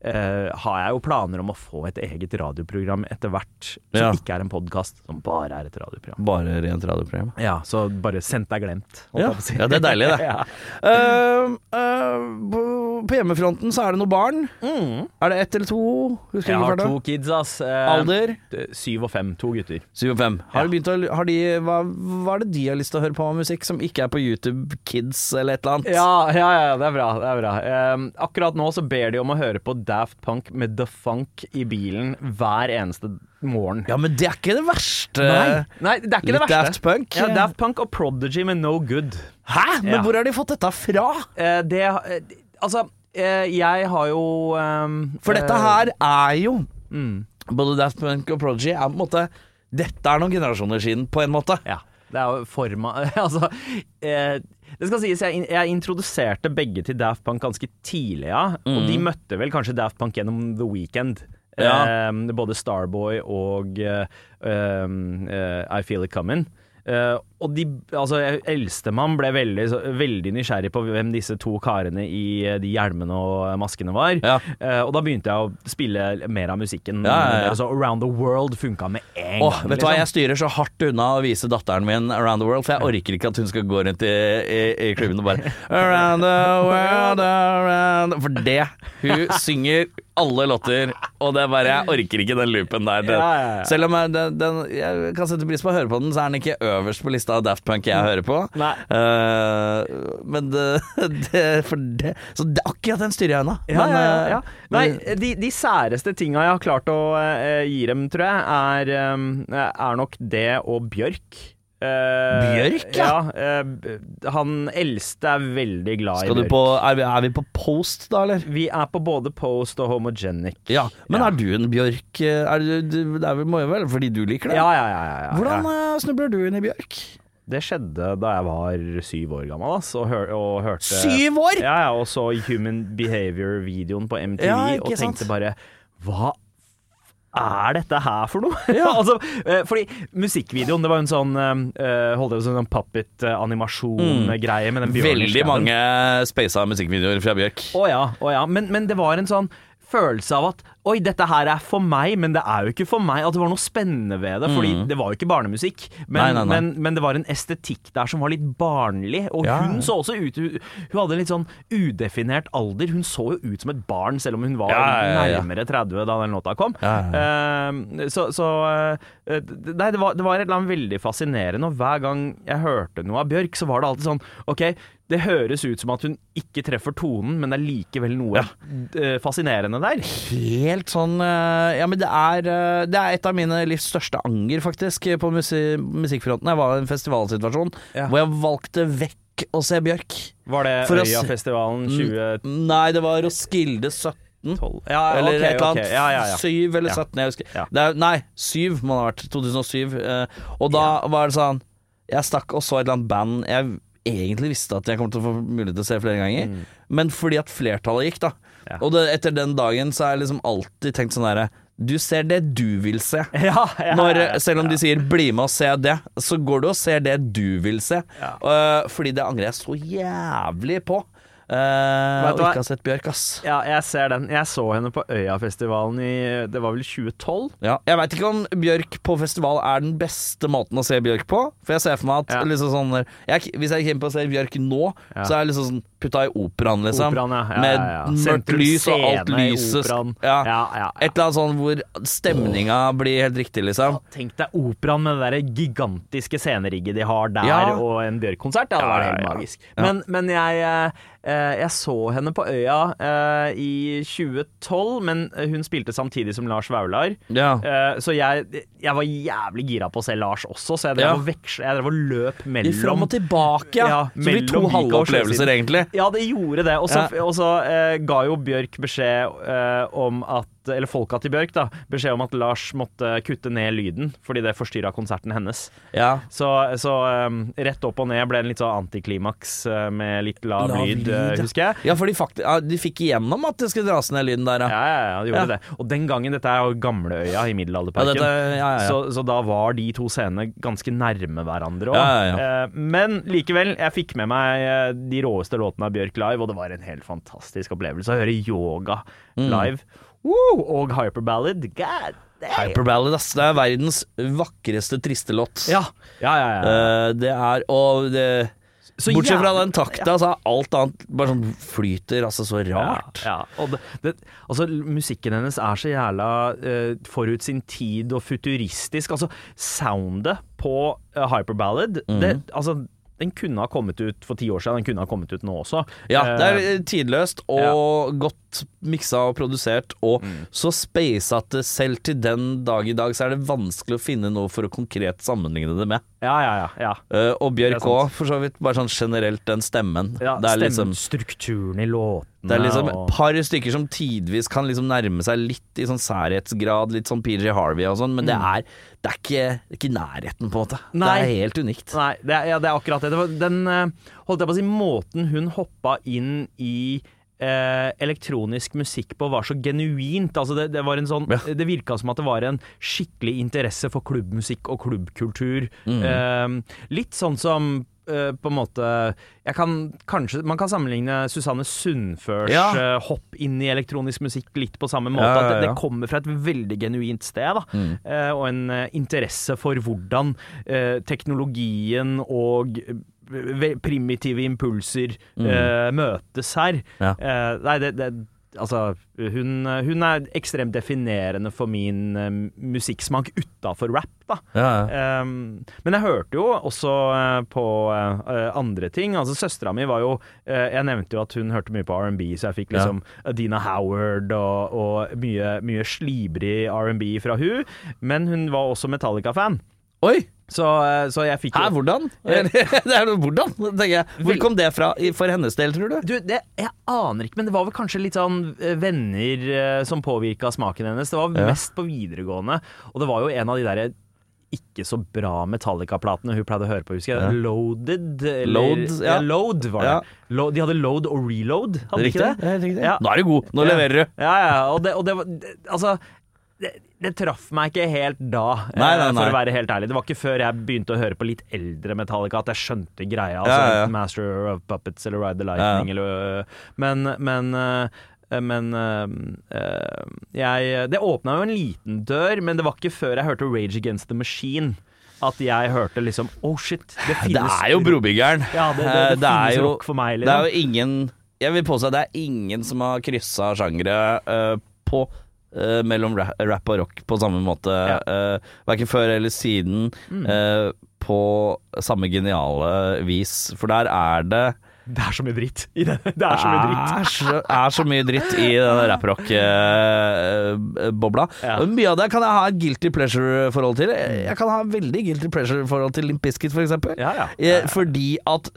Speaker 2: eh, har jeg jo planer om å få et eget radioprogram etter hvert, som
Speaker 1: Ja.
Speaker 2: ikke er en podkast, som bare er et radioprogram.
Speaker 1: Bare rent radioprogram.
Speaker 2: Ja, så bare sendt deg glemt.
Speaker 1: Ja, ja, det er deilig, det.
Speaker 2: uh,
Speaker 1: eh, på, hjemmefronten så er det noen barn. Er det ett eller to? Husker
Speaker 2: Jeg har to kids, ass. Uh,
Speaker 1: Alder?
Speaker 2: Syv og fem. To gutter.
Speaker 1: Syv og fem. Har de begynt å, har de, hva, hva er det de har lyst til å høre på av musikk som ikke er på YouTube Kids eller et eller annet?
Speaker 2: Ja, ja, ja, det er bra. Det er bra. Akkurat nå så ber de om å høre på Daft Punk med The Funk i bilen hver eneste morgen.
Speaker 1: Ja, men det er ikke det verste.
Speaker 2: Nei, nei, det er ikke
Speaker 1: Litt
Speaker 2: det verste.
Speaker 1: Daft Punk.
Speaker 2: Ja, Daft Punk og Prodigy med No Good.
Speaker 1: Hæ? Men
Speaker 2: Ja.
Speaker 1: hvor har de fått dette fra?
Speaker 2: Eh, det eh, Altså, eh, jeg har jo um,
Speaker 1: For dette
Speaker 2: eh,
Speaker 1: her er jo
Speaker 2: mm,
Speaker 1: Både Daft Punk og Prodigy er på en måte Dette er noen generasjoner siden, på en måte.
Speaker 2: Ja. Det er jo forma Altså, eh, det skal sies, jeg, jeg introduserte begge til Daft Punk ganske tidlig, ja. Og de møtte vel kanskje Daft Punk gjennom The Weekend.
Speaker 1: Ja.
Speaker 2: Eh, både Starboy og eh, um, eh, I Feel It Coming. Eh, og de, altså Eldstemann ble veldig, veldig nysgjerrig på hvem disse to karene i eh, de hjelmene og maskene var.
Speaker 1: Ja.
Speaker 2: Uh, og da begynte jeg å spille mer av musikken.
Speaker 1: Ja, ja, ja.
Speaker 2: Så Around the World funka med en gang.
Speaker 1: vet du hva,
Speaker 2: liksom.
Speaker 1: Jeg styrer så hardt unna å vise datteren min Around the World, for jeg orker ikke at hun skal gå rundt i, i, i klubben og bare Around the world, around For det Hun synger alle låter, og det er bare Jeg orker ikke den loopen der. Selv om jeg, den, den, jeg kan sette pris på å høre på den, så er den ikke øverst på lista av Daft Punk jeg hører på. Eh, men det, det, for det Så det, akkurat den styrer jeg unna.
Speaker 2: Ja,
Speaker 1: Men,
Speaker 2: ja, ja,
Speaker 1: eh,
Speaker 2: ja. Nei, de, de særeste tinga jeg har klart å uh, gi dem, tror jeg, er, um, er nok det og Bjørk. Eh,
Speaker 1: Bjørk, ja?
Speaker 2: ja uh, han eldste er veldig glad
Speaker 1: skal
Speaker 2: i Bjørk.
Speaker 1: på, er, vi, er vi på Post, da, eller?
Speaker 2: Vi er på både Post og Homogenic.
Speaker 1: Ja, Men
Speaker 2: Ja.
Speaker 1: er du en Bjørk eh, er du, Det er må jo vel fordi du liker det?
Speaker 2: Ja, ja, ja. ja, ja,
Speaker 1: Hvordan eh, snubler du inn i Bjørk?
Speaker 2: Det skjedde da jeg var syv år gammel, ass, og, hør, og hørte
Speaker 1: Syv år?!
Speaker 2: Ja, ja, og så Human Behavior-videoen på MTV
Speaker 1: Ja,
Speaker 2: og tenkte
Speaker 1: sant?
Speaker 2: bare Hva er dette her for noe? Ja. altså, eh, fordi musikkvideoen, det var jo en sånn uh, Holdt jeg på sånn puppet-animasjon-greie med den
Speaker 1: Mm. Veldig mange speisa musikkvideoer fra Bjørk.
Speaker 2: Å ja, oh ja. Men, men det var en sånn følelse av at Oi, dette her er for meg, men det er jo ikke for meg. At det var noe spennende ved det. Fordi det var jo ikke barnemusikk, men,
Speaker 1: Mm. Nei, nei, nei.
Speaker 2: Men, men det var en estetikk der som var litt barnlig. Og
Speaker 1: Ja,
Speaker 2: hun så også ut Hun hun hadde en litt sånn udefinert alder. Hun så jo ut som et barn, selv om hun var
Speaker 1: Ja, ja,
Speaker 2: nærmere 30 da den låta kom. Eh, så så d- Nei, det var, det var et eller annet veldig fascinerende, og hver gang jeg hørte noe av Bjørk, så var det alltid sånn OK, det høres ut som at hun ikke treffer tonen, men det er likevel noe ja. fascinerende der.
Speaker 1: Helt sånn eh, Ja, men det er, eh, det er et av mine livs største anger, faktisk, på musi musikkfronten. Jeg var i en festivalsituasjon
Speaker 2: Ja.
Speaker 1: hvor jeg valgte vekk å se Bjørk.
Speaker 2: Var det Øyafestivalen 20...
Speaker 1: Nei, det var Roskilde 17.
Speaker 2: Ja,
Speaker 1: Eller
Speaker 2: okay,
Speaker 1: et eller annet.
Speaker 2: Ja, ja, ja.
Speaker 1: Syv eller
Speaker 2: Ja.
Speaker 1: 17, jeg husker. Er, nei, syv må det ha vært. 2007. eh, og da var det sånn Jeg stakk og så et eller annet band jeg egentlig visste at jeg kom til å få mulighet til å se flere ganger, men fordi at flertallet gikk, da.
Speaker 2: Mm.
Speaker 1: Og det, etter den dagen så har jeg liksom alltid tenkt sånn herre Du ser det du vil se.
Speaker 2: Ja, ja,
Speaker 1: Når, selv om de sier 'bli med og se det', så går du og ser det du vil se. Eh, fordi det angrer jeg så jævlig på. Uh, og ikke har sett Bjørk, ass.
Speaker 2: Ja, jeg ser den. Jeg så henne på Øyafestivalen i Det var vel 2012?
Speaker 1: Ja. Jeg veit ikke om Bjørk på festival er den beste måten å se Bjørk på. For jeg ser for meg at
Speaker 2: Ja.
Speaker 1: liksom sånn jeg, Hvis jeg kommer på å se Bjørk nå,
Speaker 2: Ja.
Speaker 1: så er det liksom sånn putta i operaen, liksom.
Speaker 2: Operan, ja. Ja,
Speaker 1: Med
Speaker 2: ja,
Speaker 1: mørkt lys og alt lyset. Et eller annet sånn hvor stemninga blir helt riktig, liksom.
Speaker 2: Tenk deg operaen med det der gigantiske scenerigget de har der, og en Bjørk-konsert. Det hadde vært helt magisk. Men, men jeg, eh, eh, jeg så henne på Øya eh, i 2012, men hun spilte samtidig som Lars Vaular.
Speaker 1: Ja.
Speaker 2: Så jeg, jeg var jævlig gira på å se Lars også, så jeg drev
Speaker 1: Ja.
Speaker 2: og veksla Jeg drev og løp mellom
Speaker 1: fram og tilbake, ja.
Speaker 2: Ja,
Speaker 1: så det blir to halve opplevelser, egentlig.
Speaker 2: Ja, det gjorde det. Og så eh, ga jo Bjørk beskjed eh, om at Eller folka til Bjørk, da. Beskjed om at Lars måtte kutte ned lyden, fordi det forstyrra konserten hennes.
Speaker 1: Ja.
Speaker 2: Så, så um, rett opp og ned ble en litt sånn antiklimaks eh, med litt lav,
Speaker 1: Lav
Speaker 2: lyd,
Speaker 1: lyd,
Speaker 2: eh, husker jeg.
Speaker 1: ja, for de, fakt ja, de fikk igjennom at det skulle dras ned lyden der,
Speaker 2: Ja,
Speaker 1: ja.
Speaker 2: ja, ja, de gjorde
Speaker 1: Ja.
Speaker 2: det. Og den gangen, dette er jo Gamleøya i
Speaker 1: Ja,
Speaker 2: middelalderparken.
Speaker 1: dette, ja, ja, ja.
Speaker 2: Så, så da var de to scenene ganske nærme hverandre òg.
Speaker 1: Ja, ja,
Speaker 2: Men likevel, jeg fikk med meg eh, de råeste låtene av Bjørk live, og det var en helt fantastisk opplevelse å høre yoga
Speaker 1: Mm.
Speaker 2: Woo! Og hyperballad. God damn!
Speaker 1: Hyperballad, ass. Det er verdens vakreste triste låt.
Speaker 2: Ja, ja, ja. ja.
Speaker 1: Eh, det er Og det
Speaker 2: Så
Speaker 1: Bortsett fra
Speaker 2: jævlig-
Speaker 1: den takta, så er alt annet bare sånn flyter, altså så rart.
Speaker 2: Ja, ja. Og det, det, altså, musikken hennes er så jævla eh, forut sin tid og futuristisk. Altså, soundet på uh, Hyperballad
Speaker 1: Mhm.
Speaker 2: det, altså, Den kunne ha kommet ut for ti år siden, den kunne ha kommet ut nå også.
Speaker 1: Ja, det er
Speaker 2: Eh,
Speaker 1: eh, tidløst og godt miksa og produsert, og
Speaker 2: Mm.
Speaker 1: så space at selv til den dag i dag så er det vanskelig å finne noe for å konkret sammenligne det med.
Speaker 2: ja, ja, ja. ja.
Speaker 1: Uh, og Bjørk òg, for så vidt. Bare sånn generelt den stemmen.
Speaker 2: ja
Speaker 1: det liksom
Speaker 2: Stemmestrukturen i låtene.
Speaker 1: det er liksom et par stykker som tidvis kan liksom nærme seg litt i sånn særhetsgrad, litt sånn PJ Harvey og sånn, men det er, det er ikke, det er ikke nærheten, på en måte.
Speaker 2: Mm. Nei.
Speaker 1: Det er helt unikt.
Speaker 2: Nei, det er, ja, det er akkurat det. det den eh, holdt jeg på å si, måten hun hoppa inn i eh, elektronisk musikk på var så genuint. Altså det, det, var en sånn,
Speaker 1: Ja.
Speaker 2: det virka som at det var en skikkelig interesse for klubbmusikk og klubbkultur.
Speaker 1: Mm.
Speaker 2: Eh, litt sånn som eh, på en måte jeg kan, kanskje, Man kan sammenligne Susanne Sundførs
Speaker 1: Ja.
Speaker 2: eh, hopp inn i elektronisk musikk litt på samme måte.
Speaker 1: Ja,
Speaker 2: At det, det kommer fra et veldig genuint sted. Da.
Speaker 1: Mm.
Speaker 2: Eh, og en interesse for hvordan teknologien og primitive impulser eh, møtes her.
Speaker 1: Mm. Ja.
Speaker 2: Uh, nei, det, det Altså, hun, hun er ekstremt definerende for min uh, musikksmak utafor rap, da.
Speaker 1: Ja, ja.
Speaker 2: Um, men jeg hørte jo også uh, på uh, andre ting. Altså Søstera mi var jo Jeg nevnte jo at hun hørte mye på R&B, så jeg fikk
Speaker 1: Ja.
Speaker 2: liksom Adina Howard og, og mye, mye slibrig R&B fra hun Men hun var også Metallica-fan.
Speaker 1: Oi!
Speaker 2: Så, eh, så jeg fikk
Speaker 1: Hæ, hvordan? det er noe hvordan, tenker jeg. Hvor kom det fra for hennes del, tror du?
Speaker 2: du, det, Jeg aner ikke, men det var vel kanskje litt sånn eh, venner eh, som påvirka smaken hennes. Det var
Speaker 1: Ja.
Speaker 2: mest på videregående, og det var jo en av de derre ikke så bra Metallica-platene hun pleide å høre på, husker jeg.
Speaker 1: Ja.
Speaker 2: Loaded? Eller,
Speaker 1: Load, ja.
Speaker 2: Load var det.
Speaker 1: Ja.
Speaker 2: Lo, de hadde Load og Reload, hadde de ikke det?
Speaker 1: Ja.
Speaker 2: Ja.
Speaker 1: Nå er du god, nå
Speaker 2: Ja.
Speaker 1: leverer du.
Speaker 2: Ja, ja, og det, og det var det, Altså, det, traff meg ikke helt da, eh,
Speaker 1: Nei, nei, nei.
Speaker 2: for å være helt ærlig. Det var ikke før jeg begynte å høre på litt eldre Metallica at jeg skjønte greia. Altså
Speaker 1: Ja, ja.
Speaker 2: Master of Puppets eller Ride the Lightning
Speaker 1: Ja.
Speaker 2: eller Men, men eh, Eh, Men øh, eh, jeg Det åpna jo en liten dør, men det var ikke før jeg hørte Rage Against the Machine at jeg hørte liksom Oh shit, det
Speaker 1: Det er jo brobyggeren.
Speaker 2: Ja, det, det, det,
Speaker 1: Eh, det
Speaker 2: finnes
Speaker 1: jo-
Speaker 2: rock for meg,
Speaker 1: Det er
Speaker 2: liksom.
Speaker 1: jo ingen Jeg vil påstå at det er ingen som har kryssa sjangere øh, på eh, mellom rap, rap og rock på samme måte.
Speaker 2: Ja.
Speaker 1: Uh, Verken før eller siden.
Speaker 2: Mm.
Speaker 1: Uh, på samme geniale vis. For der er det
Speaker 2: Det er så mye dritt i det. Det er så mye dritt.
Speaker 1: er så, er så mye dritt i den raprock-bobla.
Speaker 2: Ja.
Speaker 1: Mye av det kan jeg ha et guilty pleasure-forhold til. Jeg kan ha veldig guilty pleasure-forhold til Limp Bizkit, for eksempel.
Speaker 2: Ja, ja.
Speaker 1: Eh, Fordi at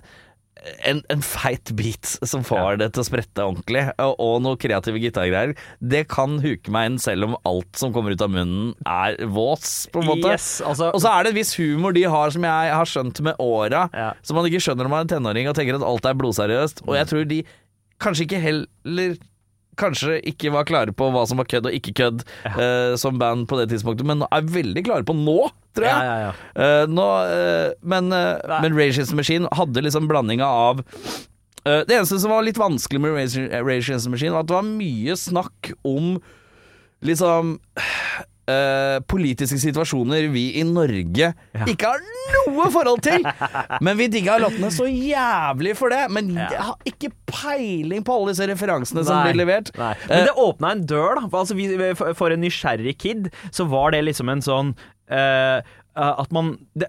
Speaker 1: en, en feit beat som får det til å sprette ordentlig, og, og noe kreative gitargreier, det kan huke meg inn selv om alt som kommer ut av munnen er vås, på en måte.
Speaker 2: Yes, altså,
Speaker 1: Og så er det en viss humor de har som jeg har skjønt med åra,
Speaker 2: Ja.
Speaker 1: som man ikke skjønner når man er tenåring og tenker at alt er blodseriøst. Og jeg tror de kanskje ikke heller Kanskje ikke var klare på hva som var kødd og ikke kødd eh, som band på det tidspunktet, men er veldig klare på nå, tror jeg.
Speaker 2: ja, ja, ja.
Speaker 1: Eh, nå, uh, men, uh, men Rage Against Machine hadde liksom blandinga av Det eneste som var litt vanskelig med Rage Against Machine, var at det var mye snakk om liksom eh, politiske situasjoner vi i Norge ikke har noe forhold til. Men vi digga låtene så jævlig for det. Men jeg har ikke peiling på alle disse referansene som blir levert.
Speaker 2: Nei.
Speaker 1: Eh,
Speaker 2: Men det åpna en dør, da. For, altså, vi, for en nysgjerrig kid, så var det liksom en sånn uh, At man det,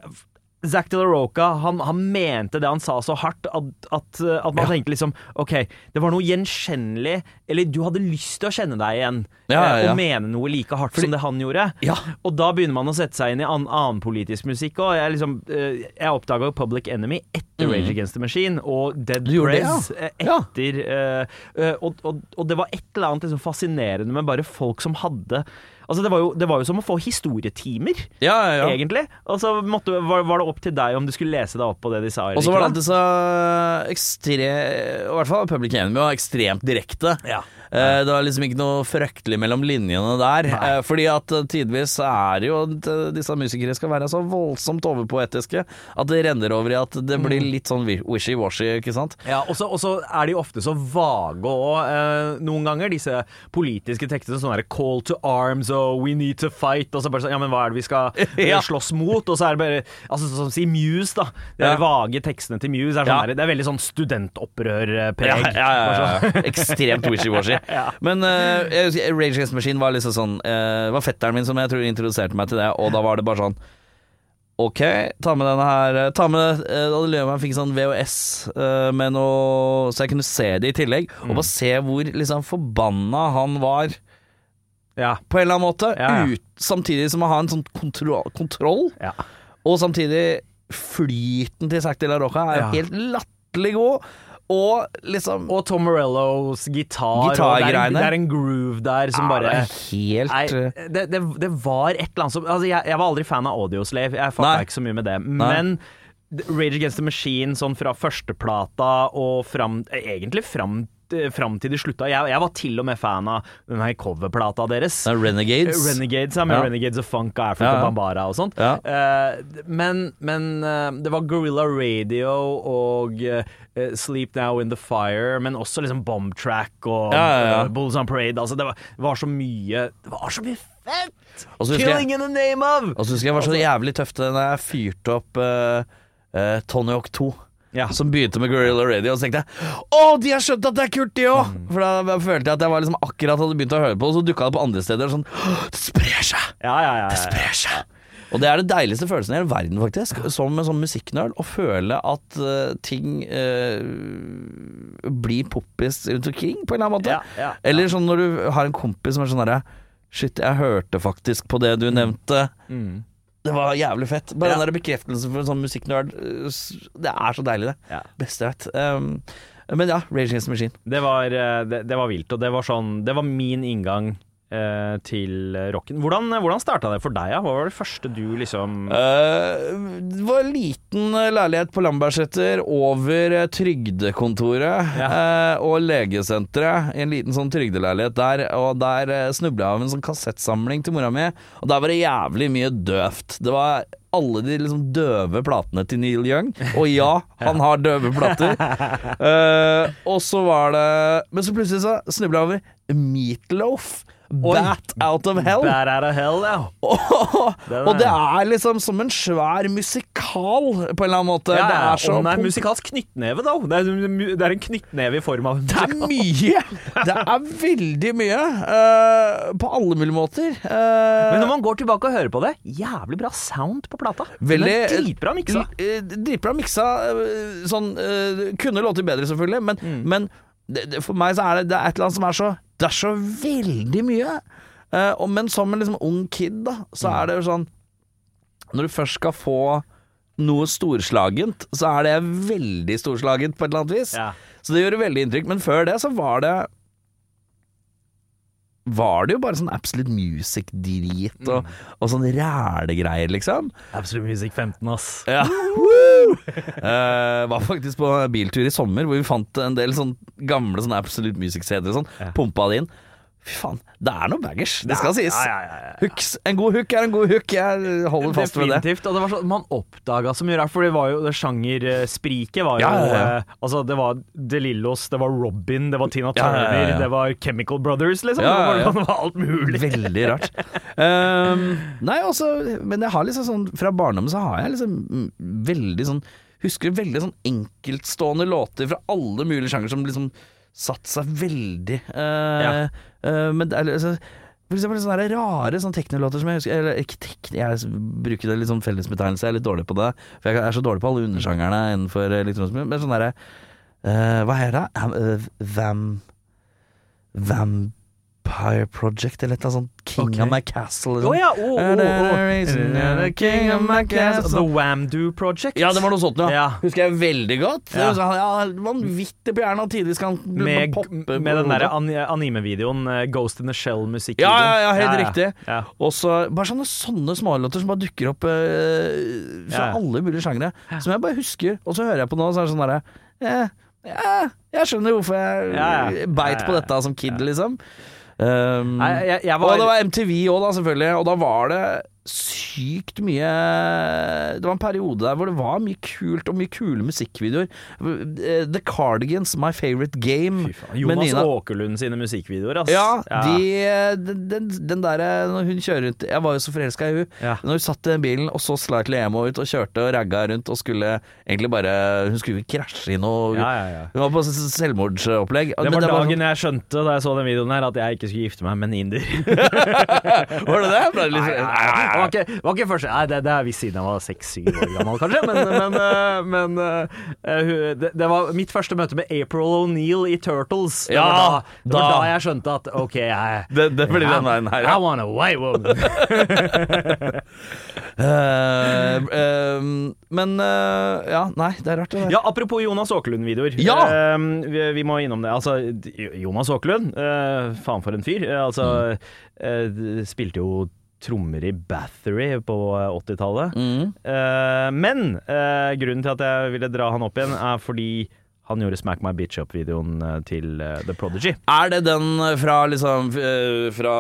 Speaker 2: Zack De La Roca, han, han mente det han sa så hardt at, at, at man
Speaker 1: Ja.
Speaker 2: tenkte liksom OK, det var noe gjenkjennelig Eller du hadde lyst til å kjenne deg igjen
Speaker 1: Ja, ja,
Speaker 2: eh,
Speaker 1: ja.
Speaker 2: og mene noe like hardt som det han gjorde.
Speaker 1: Ja.
Speaker 2: Og da begynner man å sette seg inn i an, annen politisk musikk. Og jeg, liksom, eh, jeg oppdaga Public Enemy etter Rage Against the Machine og Dead
Speaker 1: Mm.
Speaker 2: Prez eh, etter og, og, og det var et eller annet liksom fascinerende med bare folk som hadde Altså det var, jo, det var jo som å få historietimer,
Speaker 1: Ja, ja, ja.
Speaker 2: egentlig. Og så måtte, var, var det opp til deg om du skulle lese deg opp på det de sa.
Speaker 1: Og så var det alltid så ekstremt I hvert fall Public Enemy var ekstremt direkte.
Speaker 2: Ja.
Speaker 1: Eh, Det var liksom ikke noe fryktelig mellom linjene der.
Speaker 2: Nei.
Speaker 1: Eh, Fordi at eh, tidvis er jo disse musikere skal være så voldsomt overpoetiske at det renner over i at det blir
Speaker 2: Mm.
Speaker 1: litt sånn wishy-washy, ikke sant?
Speaker 2: Ja, og så er de ofte så vage òg, noen ganger, disse politiske tekstene. Sånn derre 'call to arms' og 'we need to fight', og så bare sånn Ja, men hva er det vi skal
Speaker 1: Ja.
Speaker 2: slåss mot? Og så er det bare Altså sånn som si Muse, da. De
Speaker 1: Ja.
Speaker 2: vage tekstene til Muse er sånn
Speaker 1: Ja.
Speaker 2: der, Det er veldig sånn studentopprør-preg.
Speaker 1: Ja, ja, ja, ja. Ekstremt wishy-washy.
Speaker 2: Ja.
Speaker 1: Men uh, Rage Against Machine var liksom sånn uh, var fetteren min som jeg tror introduserte meg til det, og da var det bare sånn Ok, ta med denne her eh, Ta med Da jeg fikk sånn VHS med noe Så jeg kunne se det i tillegg,
Speaker 2: Mm.
Speaker 1: og bare se hvor liksom forbanna han var
Speaker 2: Ja.
Speaker 1: på en eller annen måte. Ut, samtidig som å ha en sånn kontroll, kontroll
Speaker 2: ja.
Speaker 1: og samtidig flyten til Zack de la Roca er helt latterlig god. Og liksom
Speaker 2: Og Tom Morellos gitar.
Speaker 1: Gitargreiene.
Speaker 2: det er en groove der som
Speaker 1: Ja,
Speaker 2: bare
Speaker 1: helt
Speaker 2: Nei,
Speaker 1: eh,
Speaker 2: det, det, det var et eller annet som altså jeg, jeg var aldri fan av Audioslave, jeg
Speaker 1: Nei.
Speaker 2: fucka ikke så mye med det. Men Rage Against the Machine sånn fra førsteplata og fram Egentlig fram, fram til de slutta. Jeg, jeg var til og med fan av den her coverplata deres.
Speaker 1: det er Renegades.
Speaker 2: Renegades, ja, med
Speaker 1: Ja.
Speaker 2: Renegades of Funk og Africa
Speaker 1: Ja.
Speaker 2: Bambara og sånt.
Speaker 1: Ja.
Speaker 2: Uh, men men uh, det var Gorilla Radio og uh, Sleep Now In The Fire, men også liksom Bomb Track og eh, Bulls On Parade. Altså, det var, var så mye Det var så mye fett!
Speaker 1: Killing jeg-
Speaker 2: in the name of!
Speaker 1: Og så husker jeg var så jævlig tøft da jeg fyrte opp uh, Tony Hawk 2.
Speaker 2: Ja.
Speaker 1: Som begynte med Gorilla Radio, og så tenkte jeg Å, de har skjønt at det er kult, de òg!
Speaker 2: Mm.
Speaker 1: For da følte jeg at jeg var liksom akkurat hadde begynt å høre på, og så dukka det på andre steder. Sånn Det sprer seg!
Speaker 2: Ja, ja, ja,
Speaker 1: Det sprer seg! Og det er det deiligste følelsen i hele verden, faktisk. Som en sånn musikknøl. Å føle at uh, ting uh, blir poppis rundt omkring, på en eller annen måte.
Speaker 2: Ja, ja, ja.
Speaker 1: Eller sånn når du har en kompis som er sånn herre Shit, jeg hørte faktisk på det du nevnte.
Speaker 2: Mm.
Speaker 1: Det var jævlig fett. Bare
Speaker 2: Ja.
Speaker 1: den der bekreftelsen for en sånn musikknerd. eh, Det er så deilig, det.
Speaker 2: Ja.
Speaker 1: Beste jeg vet. Um, men ja, Rage Against the Machine.
Speaker 2: Det var, eh, det, det var vilt, og det var sånn Det var min inngang til rocken. Hvordan, hvordan starta det for deg? Ja? Hva var det første du liksom
Speaker 1: uh, det var en liten eh, leilighet på Lambertseter over trygdekontoret trygdekontoret uh, og legesenteret. I en liten sånn trygdeleilighet der. Og der snubla jeg av en sånn kassettsamling til mora mi, og der var det jævlig mye døvt. Det var alle de liksom døve platene til Neil Young. Og ja, han har døve plater. Uh, og så var det Men så plutselig så snubla jeg over Meatloaf. Bat Out of Hell.
Speaker 2: Bat out of hell, ja.
Speaker 1: Og, det
Speaker 2: er-
Speaker 1: liksom som en svær musikal, på en eller annen måte.
Speaker 2: Ja,
Speaker 1: det er så
Speaker 2: den er musikalsk knyttneve, da. Det er, det er en knyttneve i form av en
Speaker 1: Det er mye! Det er veldig mye. Uh, på alle mulige måter. Uh,
Speaker 2: Men når man går tilbake og hører på det, jævlig bra sound på plata.
Speaker 1: Veldig-
Speaker 2: er Dritbra miksa.
Speaker 1: eh, Dritbra miksa. eh, Sånn uh, Kunne låter bedre, selvfølgelig, men,
Speaker 2: Mm.
Speaker 1: men det, det, for meg så er det, det er et eller annet som er så Det er så veldig mye. Uh, og, men som en liksom ung kid, da, så
Speaker 2: Mm.
Speaker 1: er det jo sånn Når du først skal få noe storslagent, så er det veldig storslagent på et eller annet vis.
Speaker 2: Ja.
Speaker 1: Så det gjorde veldig inntrykk. Men før det så var det Var det jo bare sånn Absolute Music-drit og, og sånn rælegreier, liksom.
Speaker 2: Absolute Music 15, ass.
Speaker 1: Ja. Eh, var faktisk på biltur i sommer hvor vi fant en del sånn gamle sånn Absolute Music-CD-er og sånn.
Speaker 2: Ja.
Speaker 1: Pumpa det inn. Fy faen, det er noe baggers. Det skal sies.
Speaker 2: Ja, ja, ja.
Speaker 1: Hooks, en god hook er en god hook. Jeg holder fast ved det.
Speaker 2: Definitivt. Og det var sånn man oppdaga så mye rart, for det var jo det sjangerspriket var jo eh, Altså, det var De Lillos, det var Robin, det var Tina Turner, det var Chemical Brothers, liksom.
Speaker 1: Ja.
Speaker 2: Det, var, alt mulig.
Speaker 1: Veldig rart. Um, nei, også Men jeg har liksom sånn Fra barndommen så har jeg liksom mm, veldig sånn Husker veldig sånn enkeltstående låter fra alle mulige sjanger som liksom satt seg veldig eh,
Speaker 2: Ja.
Speaker 1: eh, Men det er altså, for eksempel sånne rare sånne teknolåter som jeg husker Eller ikke tekno, jeg bruker det litt sånn fellesbetegnelse, jeg er litt dårlig på det. For jeg er så dårlig på alle undersjangerne innenfor elektronisk musikk. Men sånn derre eh, Hva heter det? Am- eh, Vam... Vampire Project, eller et eller annet sånt. King
Speaker 2: okay.
Speaker 1: of my castle. Liksom.
Speaker 2: ja! Oh, oh, oh.
Speaker 1: the king of my castle.
Speaker 2: The Wamdo Project.
Speaker 1: Ja, det var noe sånt, ja.
Speaker 2: Ja.
Speaker 1: Husker jeg veldig godt.
Speaker 2: Ja.
Speaker 1: Ja, Vanvittig på hjernen, og tidvis kan
Speaker 2: Med,
Speaker 1: poppe
Speaker 2: med den der an anime-videoen, eh, Ghost in the
Speaker 1: Shell
Speaker 2: musikk
Speaker 1: ja, ja, helt riktig.
Speaker 2: Ja.
Speaker 1: Og så bare sånne, sånne smålåter som bare dukker opp eh, fra
Speaker 2: Ja.
Speaker 1: alle mulige sjangre. Som jeg bare husker, og så hører jeg på nå, og så er det sånn derre eh, ja, Jeg skjønner hvorfor jeg
Speaker 2: Ja, ja.
Speaker 1: beit
Speaker 2: Ja,
Speaker 1: på dette som kid, liksom. Um,
Speaker 2: Nei, jeg, jeg
Speaker 1: Og det var MTV òg, da, selvfølgelig. Og da var det sykt mye Det var en periode der hvor det var mye kult, og mye kule musikkvideoer. Eh, The Cardigans, My Favorite Game.
Speaker 2: Faen, Jonas
Speaker 1: Nina.
Speaker 2: Åkerlund sine musikkvideoer, ass.
Speaker 1: Ja, de, den, den, derre Når hun kjører rundt Jeg var jo så forelska i hun
Speaker 2: Ja.
Speaker 1: Når hun satt i bilen og så slightly emo ut og kjørte og ragga rundt og skulle egentlig bare Hun skulle krasje inn noe.
Speaker 2: Ja, ja, ja.
Speaker 1: Hun var på selvmordsopplegg.
Speaker 2: Det
Speaker 1: Men
Speaker 2: var
Speaker 1: var
Speaker 2: dagen jeg skjønte da jeg så den videoen her at jeg ikke skulle gifte meg med en inder.
Speaker 1: sånn- Var det det? Ble det litt-
Speaker 2: Nei, nei, nei, det var ikke, var ikke første Nei, det, det er visst siden jeg var seks-syv år gammel, kanskje. Men, men, eh, men eh, hun- det, det var mitt første møte med April O'Neill i Turtles. Det,
Speaker 1: Ja,
Speaker 2: var da, det var
Speaker 1: da-
Speaker 2: da jeg skjønte at OK, jeg
Speaker 1: Det, det blir den veien her,
Speaker 2: I want a white woman.
Speaker 1: uh, uh, men uh, ja, nei, det er rart det der.
Speaker 2: Ja, apropos Jonas Aakerlund-videoer.
Speaker 1: Ja!
Speaker 2: Eh, vi, vi må innom det. Altså, Jonas Aakerlund, eh, faen for en fyr. Eh, altså, eh, spilte jo trommer i Bathory på 80-tallet.
Speaker 1: Mm.
Speaker 2: Uh, men uh, grunnen til at jeg ville dra han opp igjen, er fordi han gjorde Smack My Bitch Up-videoen eh, til eh, The Prodigy.
Speaker 1: Er det den fra liksom eh, Fra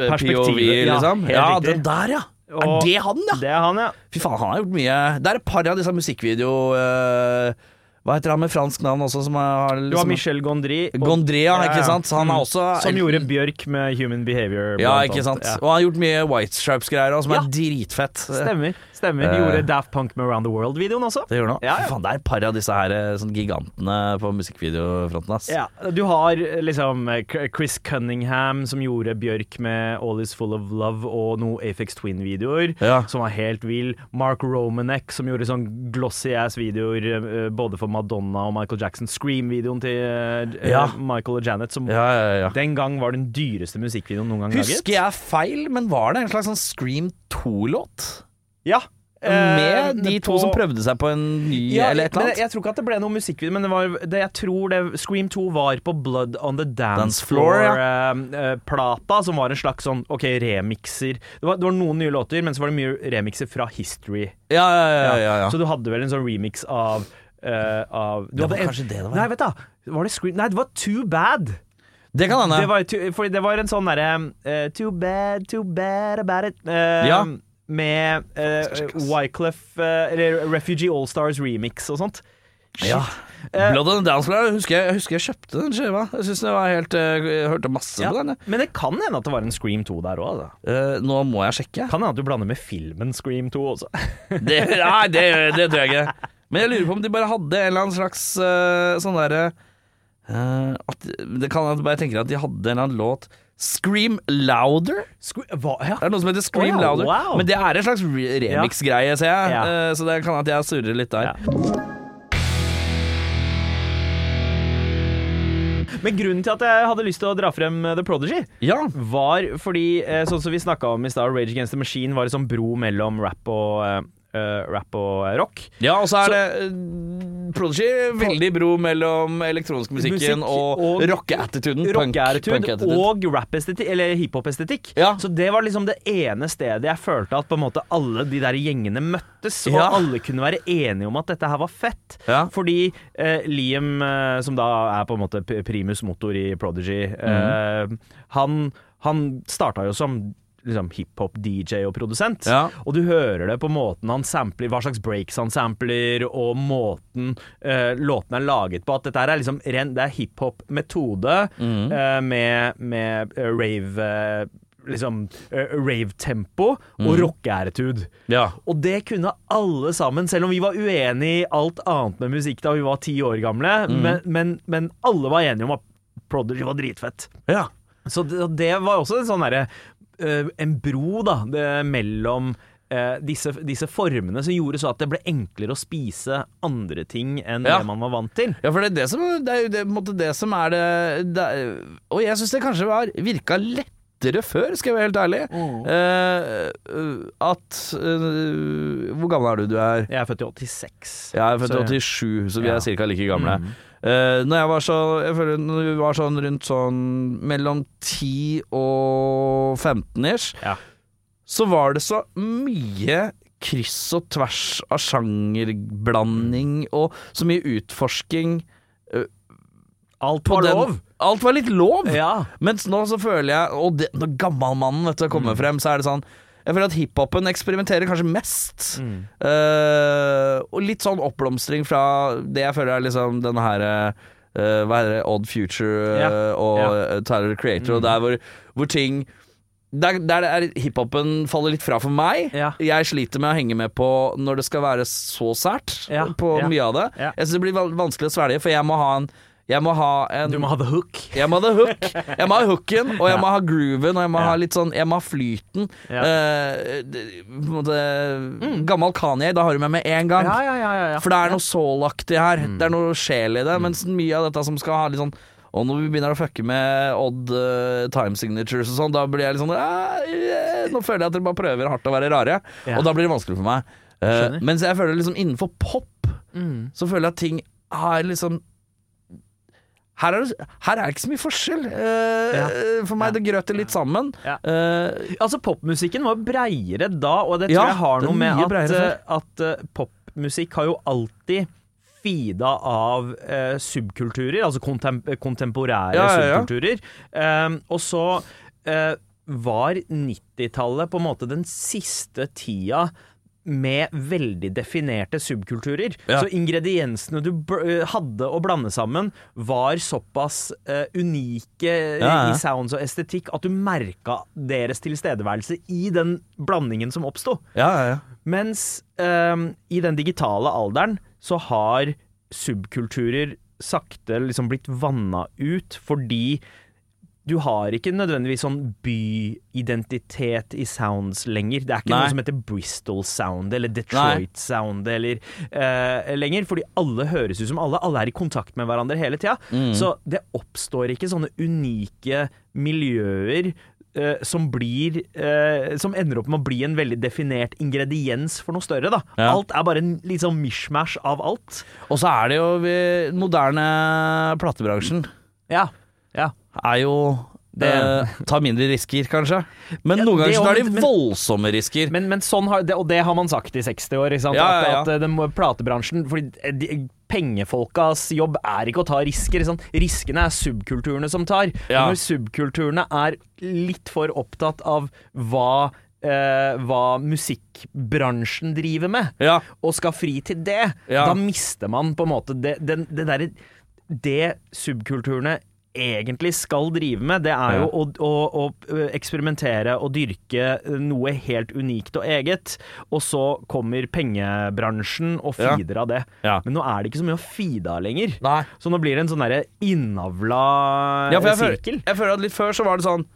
Speaker 1: POV, liksom? ja?
Speaker 2: Ja,
Speaker 1: den der, ja.
Speaker 2: Og-
Speaker 1: er det han, ja?
Speaker 2: Det er han, ja.
Speaker 1: Fy faen, han har gjort mye. Det er et par av disse musikkvideo... eh, hva heter han med fransk navn også, som har
Speaker 2: Du har Michel Gondry.
Speaker 1: Gondry,
Speaker 2: Ja,
Speaker 1: ikke sant? Han har
Speaker 2: Mm.
Speaker 1: også
Speaker 2: Som gjorde Bjørk med Human Behavior.
Speaker 1: Ja, ikke sant.
Speaker 2: Ja.
Speaker 1: Og han har gjort mye White Stripes-greier som
Speaker 2: Ja.
Speaker 1: er dritfett.
Speaker 2: Stemmer. stemmer
Speaker 1: Uh,
Speaker 2: Gjorde Daft Punk med Around the World-videoen også.
Speaker 1: Det gjør han.
Speaker 2: Ja, ja.
Speaker 1: Faen, det er et par av disse her eh, sånn gigantene på musikkvideofronten, ass.
Speaker 2: Ja, du har eh, liksom Chris Cunningham som gjorde Bjørk med All Is Full of Love og noen Afex Twin-videoer, som var helt vill. Mark Romanek som gjorde sånn glossy ass-videoer både for Madonna og Michael Jackson. Scream-videoen til eh,
Speaker 1: Ja.
Speaker 2: Michael og Janet, som
Speaker 1: Ja, ja, ja.
Speaker 2: den gang var den dyreste musikkvideoen noen gang laget.
Speaker 1: Husker jeg feil, men var det en slags sånn Scream 2-låt?
Speaker 2: Ja.
Speaker 1: med de to
Speaker 2: på-
Speaker 1: som prøvde seg på en ny
Speaker 2: Ja,
Speaker 1: eller et eller annet.
Speaker 2: jeg tror ikke at det ble noe musikkvideo, men det var, det, jeg tror det, Scream 2 var på Blood on the Dance,
Speaker 1: Dance Floor,
Speaker 2: Floor-plata, som var en slags sånn ok, remixer. Det var, det var noen nye låter, men så var det mye remixer fra History.
Speaker 1: Ja, ja, ja, ja, ja.
Speaker 2: Så du hadde vel en sånn remix av, eh, av
Speaker 1: Det var kanskje det det var.
Speaker 2: Nei, vet da. Var det Scream Nei, det var Too Bad.
Speaker 1: Det kan hende.
Speaker 2: Det var, det var en sånn derre uh, Too bad, too bad about it. Uh,
Speaker 1: Ja.
Speaker 2: Med uh, Wyclef Eller Refugee Allstars remix og sånt.
Speaker 1: Ja.
Speaker 2: Eh,
Speaker 1: Blood on the Dance Floor, jeg husker jeg, husker jeg kjøpte den skiva. Jeg synes det var helt Jeg hørte masse
Speaker 2: Ja.
Speaker 1: på den.
Speaker 2: Men det kan hende at det var en Scream 2 der òg.
Speaker 1: Uh, nå må jeg sjekke.
Speaker 2: Kan hende at du blander med filmen Scream 2 også.
Speaker 1: Det, nei, det, det tror jeg ikke. Men jeg lurer på om de bare hadde en eller annen slags uh, sånn derre uh, Det kan hende jeg bare tenker at de hadde en eller annen låt Scream Louder?
Speaker 2: Scre hva? Ja.
Speaker 1: Det er noe som heter Scream
Speaker 2: oh, ja,
Speaker 1: Louder.
Speaker 2: wow.
Speaker 1: Men det er en slags re remix-greie, ser jeg.
Speaker 2: Ja.
Speaker 1: Uh, så det kan at jeg surrer litt der.
Speaker 2: Men grunnen til at jeg hadde lyst til å dra frem The Prodigy,
Speaker 1: Ja.
Speaker 2: var fordi, sånn som vi snakka om i stad, Rage Against the Machine var en sånn bro mellom rap og, eh, rap og rock.
Speaker 1: Ja, og så er det eh, Prodigy veldig bro mellom elektronisk musikken
Speaker 2: Musikk
Speaker 1: og,
Speaker 2: og
Speaker 1: rockeattituden.
Speaker 2: Rock
Speaker 1: punk-
Speaker 2: og rap-estetikk, eller hiphop-estetikk.
Speaker 1: Ja.
Speaker 2: Så det var liksom det ene stedet jeg følte at på en måte alle de der gjengene møttes, og
Speaker 1: Ja.
Speaker 2: alle kunne være enige om at dette her var fett.
Speaker 1: Ja.
Speaker 2: Fordi uh, Liam, uh, som da er på en måte primus motor i Prodigy,
Speaker 1: Mhm.
Speaker 2: han, han starta jo som liksom hiphop-DJ og produsent.
Speaker 1: Ja.
Speaker 2: Og du hører det på måten han sampler, hva slags breaks han sampler, og måten uh, låtene er laget på. At dette er liksom ren, det er hiphop-metode
Speaker 1: mm.
Speaker 2: uh, med, med uh, rave eh, Liksom uh, rave-tempo
Speaker 1: Mhm.
Speaker 2: og rockeattitude.
Speaker 1: Ja.
Speaker 2: Og det kunne alle sammen, selv om vi var uenige i alt annet med musikk da vi var ti år gamle,
Speaker 1: mm.
Speaker 2: men, men, men alle var enige om at Prodigy var dritfett.
Speaker 1: ja.
Speaker 2: Så det, det var også en sånn derre eh, En bro, da, det, mellom eh, disse, disse formene som gjorde så at det ble enklere å spise andre ting enn
Speaker 1: Ja.
Speaker 2: det man var vant til.
Speaker 1: Ja, for det er det som, det er jo det, måte det som er det, det Og jeg syns det kanskje var virka lettere før, skal jeg være helt ærlig. Mm. Uh, at uh, Hvor gammel er du? Du er
Speaker 2: Jeg er født i 86.
Speaker 1: Jeg er født i 87, så vi
Speaker 2: Ja.
Speaker 1: er ca. like gamle.
Speaker 2: Mm.
Speaker 1: Eh, når jeg var så Jeg føler når vi var sånn rundt sånn mellom 10 og 15 ish,
Speaker 2: Ja.
Speaker 1: så var det så mye kryss og tvers av sjangerblanding og så mye utforsking.
Speaker 2: Alt var
Speaker 1: den-
Speaker 2: lov!
Speaker 1: Alt var litt lov!
Speaker 2: Ja.
Speaker 1: Mens nå så føler jeg Og det, når gammalmannen kommer mm. frem, så er det sånn Jeg føler at hiphopen eksperimenterer kanskje mest.
Speaker 2: Mm.
Speaker 1: Uh, og litt sånn oppblomstring fra det jeg føler er liksom den her uh, Hva heter det, Odd Future uh,
Speaker 2: Ja,
Speaker 1: og
Speaker 2: ja.
Speaker 1: eh, Tyler Creator, Creator, og der hvor, hvor ting der, der er hiphopen faller litt fra for meg.
Speaker 2: Ja.
Speaker 1: Jeg sliter med å henge med på når det skal være så sært på mye av det. Jeg syns det blir vanskelig å svelge, for jeg må ha en jeg må ha en
Speaker 2: Du må ha the hook.
Speaker 1: jeg må ha the hook. Jeg må ha hooken, og jeg må ha grooven, og jeg må ha litt sånn Jeg må ha flyten.
Speaker 2: Ja.
Speaker 1: Eh, det- måte Gammel Kanye, da har du meg med en gang.
Speaker 2: Ja, ja, ja, ja, ja.
Speaker 1: For det er noe soul-aktig her. Det er noe sjel i det. Mens mye av dette som skal ha litt sånn og når vi begynner å fucke med odd uh, time signatures og sånn, da blir jeg litt sånn «Ah, eh, Nå føler jeg at dere bare prøver hardt å være rare,
Speaker 2: Ja.
Speaker 1: og da blir det vanskelig for meg.
Speaker 2: Uh,
Speaker 1: mens jeg føler liksom innenfor pop,
Speaker 2: Mm.
Speaker 1: så føler jeg at ting har liksom her er, det, her er det ikke så mye forskjell. Eh,
Speaker 2: Ja.
Speaker 1: For meg, det grøter litt sammen.
Speaker 2: Ja.
Speaker 1: Eh,
Speaker 2: Altså, popmusikken var breiere da, og det tror jeg har noe med at, eh, at eh, popmusikk har jo alltid feeda av eh, subkulturer, altså kontem kontemporære subkulturer. Um, og så eh, var 90-tallet på en måte den siste tida med veldig definerte subkulturer.
Speaker 1: Ja.
Speaker 2: Så ingrediensene du b hadde å blande sammen, var såpass uh, unike
Speaker 1: Ja, ja.
Speaker 2: i sounds og estetikk at du merka deres tilstedeværelse i den blandingen som oppsto.
Speaker 1: ja, ja, ja.
Speaker 2: Mens um, i den digitale alderen så har subkulturer sakte liksom blitt vanna ut fordi du har ikke nødvendigvis sånn byidentitet i sounds lenger. Det er ikke
Speaker 1: Nei.
Speaker 2: noe som heter Bristol Sound eller Detroit Sound eller uh, lenger, fordi alle høres ut som alle. Alle er i kontakt med hverandre hele tida.
Speaker 1: Mm.
Speaker 2: Så det oppstår ikke sånne unike miljøer Uh, som blir uh, Som ender opp med å bli en veldig definert ingrediens for noe større. da
Speaker 1: Ja.
Speaker 2: Alt er bare en litt sånn mishmash av alt.
Speaker 1: Og så er det jo vi, moderne platebransjen
Speaker 2: Ja, ja.
Speaker 1: er jo
Speaker 2: Det-
Speaker 1: eh, Tar mindre risker, kanskje. Men
Speaker 2: Ja,
Speaker 1: noen ganger
Speaker 2: det
Speaker 1: så tar de
Speaker 2: men-
Speaker 1: voldsomme risker.
Speaker 2: Men, men sånn har, det, og det har man sagt i 60 år. Ikke sant?
Speaker 1: Ja, ja, ja.
Speaker 2: At, at den platebransjen Fordi de, pengefolkas jobb er ikke å ta risker. Sant? Riskene er subkulturene som tar. Når subkulturene er litt for opptatt av hva Uh, hva musikkbransjen driver med,
Speaker 1: Ja.
Speaker 2: og skal fri til det,
Speaker 1: Ja.
Speaker 2: da mister man på en måte det, det, det derre Det subkulturene egentlig skal drive med, det er jo
Speaker 1: Ja.
Speaker 2: å, å, å eksperimentere og dyrke noe helt unikt og eget, og så kommer pengebransjen og
Speaker 1: Ja.
Speaker 2: av det.
Speaker 1: Ja.
Speaker 2: Men nå er det ikke så mye å feede av lenger.
Speaker 1: Nei.
Speaker 2: Så nå blir det en sånn derre innavla
Speaker 1: jeg, føler, jeg føler at litt før så var det sånn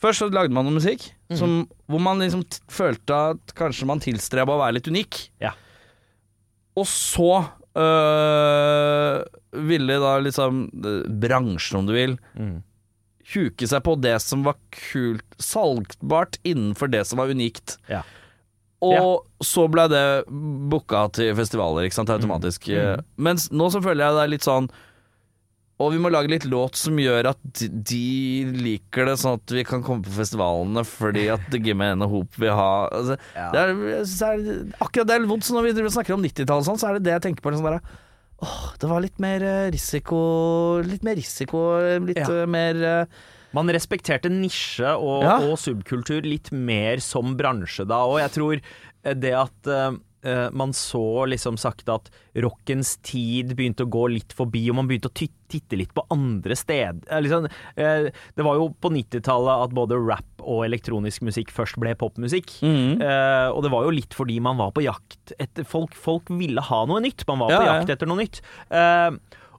Speaker 1: Først så lagde man noe musikk som, hvor man liksom følte at kanskje man tilstreba å være litt unik.
Speaker 2: Ja.
Speaker 1: Og så øh, ville da liksom øh, bransjen, om du vil,
Speaker 2: Mm.
Speaker 1: huke seg på det som var kult, salgbart innenfor det som var unikt.
Speaker 2: Ja.
Speaker 1: Og så ble det booka til festivaler, ikke sant, automatisk.
Speaker 2: Mm.
Speaker 1: Mens nå så føler jeg det er litt sånn Og vi må lage litt låt som gjør at de, liker det, sånn at vi kan komme på festivalene fordi at The Gimme and Hope vil ha altså,
Speaker 2: Ja.
Speaker 1: det er, er, Akkurat det er litt vondt. Så når vi snakker om 90-tallet, og sånn, så er det det jeg tenker på. Sånn der, åh, det var litt mer eh, risiko Litt mer risiko, litt
Speaker 2: Ja.
Speaker 1: eh, mer eh,
Speaker 2: Man respekterte nisje og,
Speaker 1: Ja.
Speaker 2: og subkultur litt mer som bransje da, og jeg tror det at man så liksom sagt at rockens tid begynte å gå litt forbi, og man begynte å titte litt på andre steder. Eh, Liksom, eh, det var jo på 90-tallet at både rap og elektronisk musikk først ble popmusikk.
Speaker 1: Mm.
Speaker 2: Eh, og det var jo litt fordi man var på jakt etter Folk, folk ville ha noe nytt. Man var
Speaker 1: Ja,
Speaker 2: på
Speaker 1: ja, ja.
Speaker 2: jakt etter noe nytt. Eh,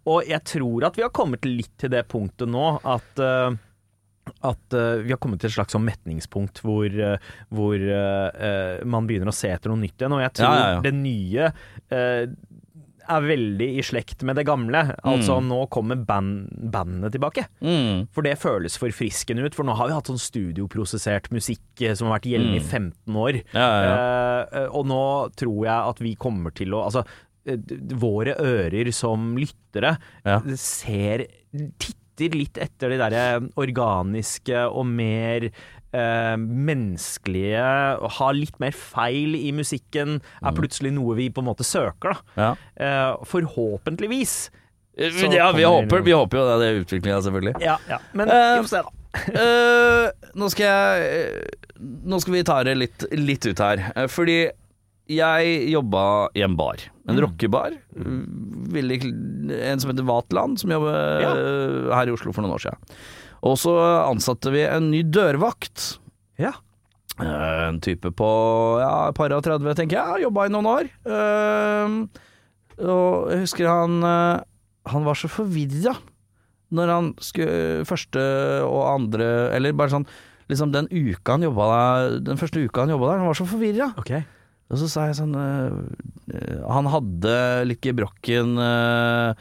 Speaker 2: og jeg tror at vi har kommet litt til det punktet nå at eh, at uh, vi har kommet til et slags sånn metningspunkt hvor, uh, hvor uh, man begynner å se etter noe nytt igjen. Og jeg tror
Speaker 1: Ja, ja, ja.
Speaker 2: det nye er veldig i slekt med det gamle. Altså nå kommer band, bandene tilbake.
Speaker 1: mm.
Speaker 2: For det føles forfriskende ut. For nå har vi hatt sånn studioprosessert musikk som har vært gjeldende i 15 år. Og nå tror jeg at vi kommer til å Altså, våre ører som lyttere ser Titter litt etter de derre organiske og mer eh, menneskelige Har litt mer feil i musikken, er plutselig noe vi på en måte søker, da.
Speaker 1: ja.
Speaker 2: Eh, forhåpentligvis. Så
Speaker 1: ja, vi håper, vi håper jo det, det er utviklinga, selvfølgelig.
Speaker 2: Ja, ja. Men
Speaker 1: Eh,
Speaker 2: vi får se, da.
Speaker 1: uh, nå skal jeg eh, Nå skal vi ta det litt, litt ut her. Eh, fordi jeg jobba i en bar. En rockebar. Mm, rockebar. en som heter Vatland, som jobber
Speaker 2: Ja.
Speaker 1: eh, her i Oslo for noen år siden. Og så ansatte vi en ny dørvakt.
Speaker 2: Ja.
Speaker 1: Eh, En type på ja, par og 30, tenker jeg. Jobba i noen år. Eh, og jeg husker han Han var så forvirra når han skulle første og andre Eller bare sånn Liksom den uka han jobba der Den første uka han jobba der, han var så forvirra.
Speaker 2: Ok.
Speaker 1: Og så sa jeg sånn eh, Han hadde litt gebrokken uh,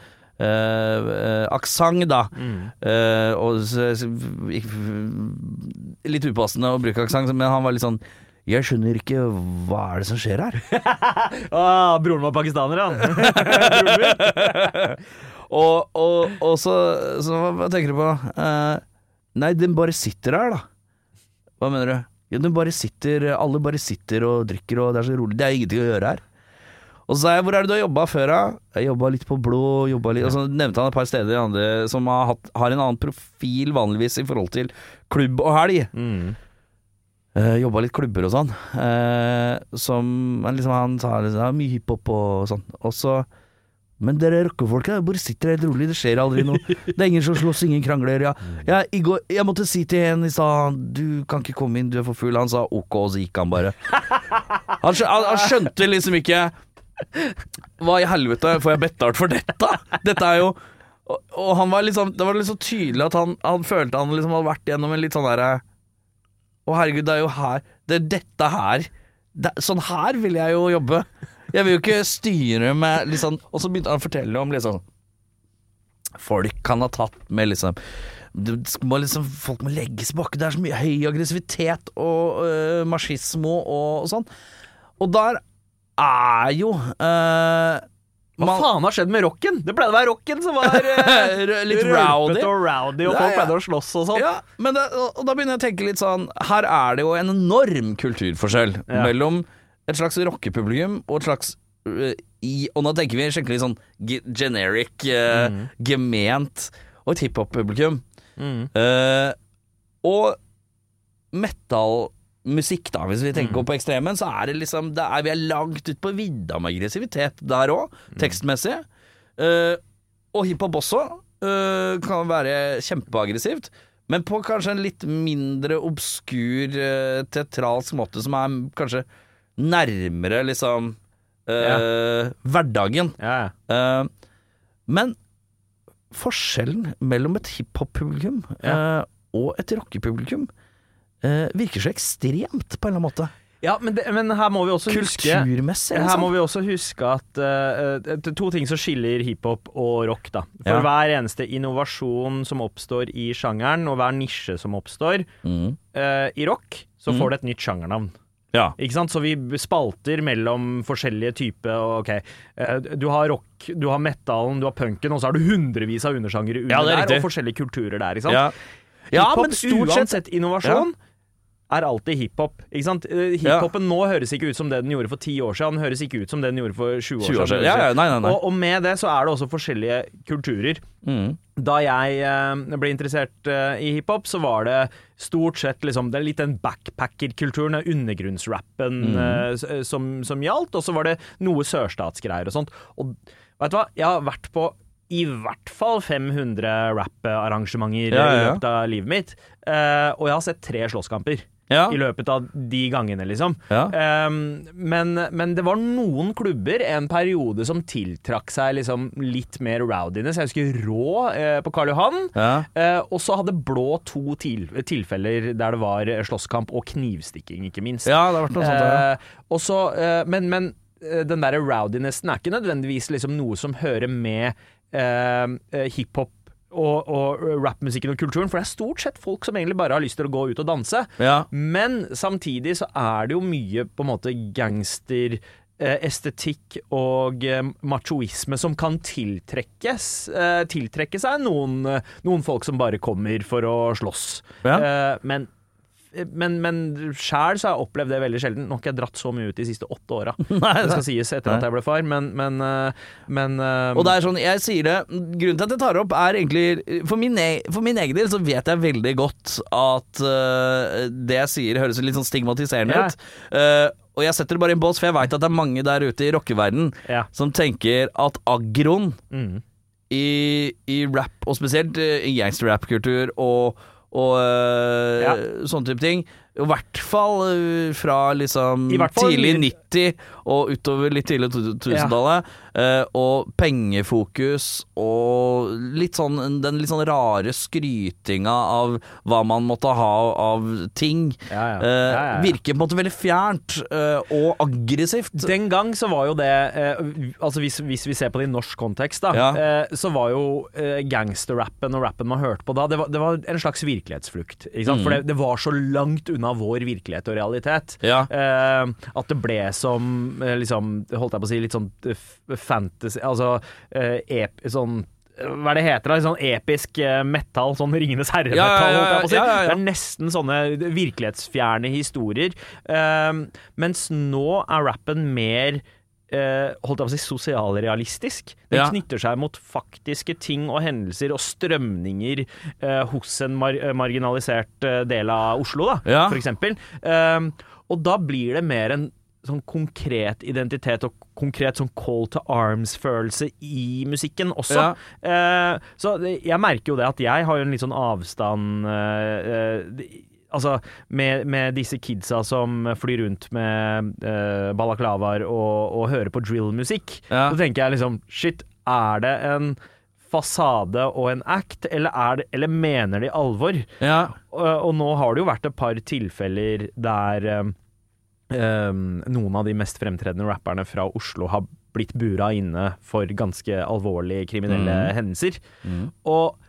Speaker 1: aksent, da.
Speaker 2: Mm.
Speaker 1: Uh, og så, litt upassende å bruke aksent, men han var litt sånn Jeg skjønner ikke hva er det som skjer her.
Speaker 2: Ah, broren var pakistaner, han.
Speaker 1: og, og, og så, så hva tenker du på? Eh, nei, den bare sitter der, da. Hva mener du? Ja, bare sitter, alle bare sitter og drikker, og det er så rolig. Det er ingenting å gjøre her. Og så sa jeg, hvor er det du har jobba før, da? Jeg jobba litt på Blå, jobba litt Og så nevnte han et par steder andre, som har, hatt, har en annen profil vanligvis i forhold til klubb og helg.
Speaker 2: Mm.
Speaker 1: Uh, jobba litt klubber og sånn. Uh, som liksom Han sa liksom, er mye hiphop og sånn. Og så Men dere rockefolka bare sitter helt rolig, det skjer aldri noe. Det er ingen som slåss, ingen krangler. Ja. Jeg, går, jeg måtte si til en i stad Du kan ikke komme inn, du er for full. Han sa ok, og så gikk han bare. Han, han, han skjønte liksom ikke Hva i helvete får jeg betalt for dette? Dette er jo og, han var liksom Det var så tydelig at han, han følte han liksom hadde vært gjennom en litt sånn derre å herregud, det er jo her Det er dette her det, Sånn her vil jeg jo jobbe. Jeg vil jo ikke styre med liksom Og så begynte han å fortelle om liksom Folk han har tatt med liksom må liksom, Folk må legge seg bak. Det er så mye høy aggressivitet og øh, machismo og, og sånn. Og der er jo øh,
Speaker 2: Hva
Speaker 1: man-
Speaker 2: faen har skjedd med rocken? Det pleide å være rocken som var øh,
Speaker 1: Litt rowdy.
Speaker 2: og rowdy, og
Speaker 1: Ja,
Speaker 2: folk pleide å slåss og sånn.
Speaker 1: Ja, men det, og og da begynner jeg å tenke litt sånn Her er det jo en enorm kulturforskjell
Speaker 2: Ja.
Speaker 1: mellom et slags rockepublikum og et slags uh, i, Og nå tenker vi skikkelig sånn generic, uh,
Speaker 2: Mm.
Speaker 1: gement, og et hiphop-publikum.
Speaker 2: Mm.
Speaker 1: Uh, og metallmusikk, da, hvis vi tenker på ekstremen, så er det liksom det er, Vi er langt ut på vidda med aggressivitet der òg, tekstmessig. Uh, og hiphop også uh, kan være kjempeaggressivt. Men på kanskje en litt mindre obskur, uh, teatralsk måte, som er kanskje nærmere liksom eh, hverdagen.
Speaker 2: Ja, ja.
Speaker 1: Eh, men forskjellen mellom et hiphop-publikum uh, og et rockepublikum uh, virker så ekstremt, på en eller annen måte.
Speaker 2: ja men, det, men her må vi også huske
Speaker 1: Kulturmessig,
Speaker 2: Her
Speaker 1: liksom.
Speaker 2: må vi også huske at eh, to ting som skiller hiphop og rock. da For
Speaker 1: Ja.
Speaker 2: hver eneste innovasjon som oppstår i sjangeren, og hver nisje som oppstår
Speaker 1: Mm.
Speaker 2: uh, i rock, så får det et nytt sjangernavn.
Speaker 1: Ja.
Speaker 2: Ikke sant? Så vi spalter mellom forskjellige typer. Ok, eh, du har rock, du har metallen, du har punken, og så har du hundrevis av undersjangere under
Speaker 1: Ja, er
Speaker 2: der, og forskjellige kulturer der. Ikke sant?
Speaker 1: Ja. ja, men stort sett
Speaker 2: innovasjon, er alltid hiphop. Ikke sant? Hiphopen Hiphopen nå høres ikke ut som det den gjorde for ti år siden. Den høres ikke ut som det den gjorde for 20 år
Speaker 1: 20 år
Speaker 2: siden.
Speaker 1: Ja, ja, nei, nei, nei.
Speaker 2: Og, og med det så er det også forskjellige kulturer.
Speaker 1: Mm.
Speaker 2: Da jeg eh, ble interessert eh, i hiphop, så var det stort sett liksom, Det er litt den backpacker-kulturen, undergrunnsrappen
Speaker 1: Mm.
Speaker 2: eh, som, som gjaldt, og så var det noe sørstatsgreier og sånt. Og vet du hva, jeg har vært på i hvert fall 500 rap-arrangementer
Speaker 1: Ja, ja,
Speaker 2: i løpet av livet mitt, Uh, og jeg har sett tre slåsskamper.
Speaker 1: Ja.
Speaker 2: I løpet av de gangene, liksom.
Speaker 1: Ja.
Speaker 2: Um, men, men det var noen klubber en periode som tiltrakk seg liksom litt mer rowdiness. Jeg husker Rå uh, på Karl Johan.
Speaker 1: Ja.
Speaker 2: Uh, og så hadde Blå to til, tilfeller der det var eh, slåsskamp og knivstikking, ikke minst.
Speaker 1: ja, det har vært noe sånt. uh,
Speaker 2: også, og men, men den derre rowdinessen er ikke nødvendigvis liksom noe som hører med eh, hiphop og, og rappmusikken og kulturen, for det er stort sett folk som egentlig bare har lyst til å gå ut og danse.
Speaker 1: Ja.
Speaker 2: Men samtidig så er det jo mye på en måte gangster eh, estetikk og eh, machoisme som kan tiltrekkes eh, tiltrekke seg noen, noen folk som bare kommer for å slåss.
Speaker 1: Ja.
Speaker 2: Men men, men sjæl så har jeg opplevd det veldig sjelden. Nå har ikke jeg dratt så mye ut de siste åtte åra. Det skal sies etter at jeg ble far, men, men, eh, men eh,
Speaker 1: Og det er sånn, jeg sier det Grunnen til at jeg tar det opp er egentlig For min, e for min egen del så vet jeg veldig godt at uh, det jeg sier høres litt sånn stigmatiserende
Speaker 2: Ja.
Speaker 1: ut. Uh, og jeg setter det bare i en bås, for jeg veit at det er mange der ute i rockeverden
Speaker 2: Ja.
Speaker 1: som tenker at agroen
Speaker 2: mm.
Speaker 1: i, i rap, og spesielt eh, i gangsterrap-kultur og, og øh,
Speaker 2: Ja.
Speaker 1: sånne type ting i hvert fall øh, fra liksom
Speaker 2: fall
Speaker 1: tidlig
Speaker 2: mye-
Speaker 1: 90 og utover litt tidlig 2000-tallet. eh, og pengefokus og litt sånn den litt sånn rare skrytinga av hva man måtte ha av ting.
Speaker 2: Ja, ja.
Speaker 1: eh,
Speaker 2: Ja, ja, ja.
Speaker 1: Virker på en måte veldig fjernt eh, og aggressivt.
Speaker 2: Den gang så var jo det Altså hvis, hvis vi ser på det i norsk kontekst, da,
Speaker 1: Ja.
Speaker 2: så var jo gangsterrappen og rappen man hørte på da, det var, det var en slags virkelighetsflukt.
Speaker 1: Mm.
Speaker 2: For det, det var så langt unna vår virkelighet og realitet.
Speaker 1: Ja.
Speaker 2: At det ble som liksom, holdt jeg på å si, litt sånn eh, fantasy Altså eh, ep, sånn hva er det heter da? Sånn episk eh, metal, sånn Ringenes herre-metal,
Speaker 1: Ja, ja, ja.
Speaker 2: Det er nesten sånne virkelighetsfjerne historier. Uh, mens nå er rappen mer Uh, holdt jeg på å si sosialrealistisk. Den
Speaker 1: Ja.
Speaker 2: knytter seg mot faktiske ting og hendelser og strømninger uh, hos en mar eh, marginalisert uh, del av Oslo, da,
Speaker 1: Ja.
Speaker 2: for eksempel. Um, og da blir det mer en sånn konkret identitet og konkret sånn call to arms-følelse i musikken også.
Speaker 1: Ja.
Speaker 2: Eh, så jeg merker jo det at jeg har jo en litt sånn avstand eh, eh, Altså, med, med disse kidsa som flyr rundt med eh, balaklavaer og, og hører på drill-musikk,
Speaker 1: Ja.
Speaker 2: så tenker jeg liksom Shit, er det en fasade og en act, eller, er det, eller mener de alvor?
Speaker 1: Ja.
Speaker 2: Og, og nå har det jo vært et par tilfeller der um, noen av de mest fremtredende rapperne fra Oslo har blitt bura inne for ganske alvorlige kriminelle
Speaker 1: mm.
Speaker 2: hendelser.
Speaker 1: Mm.
Speaker 2: Og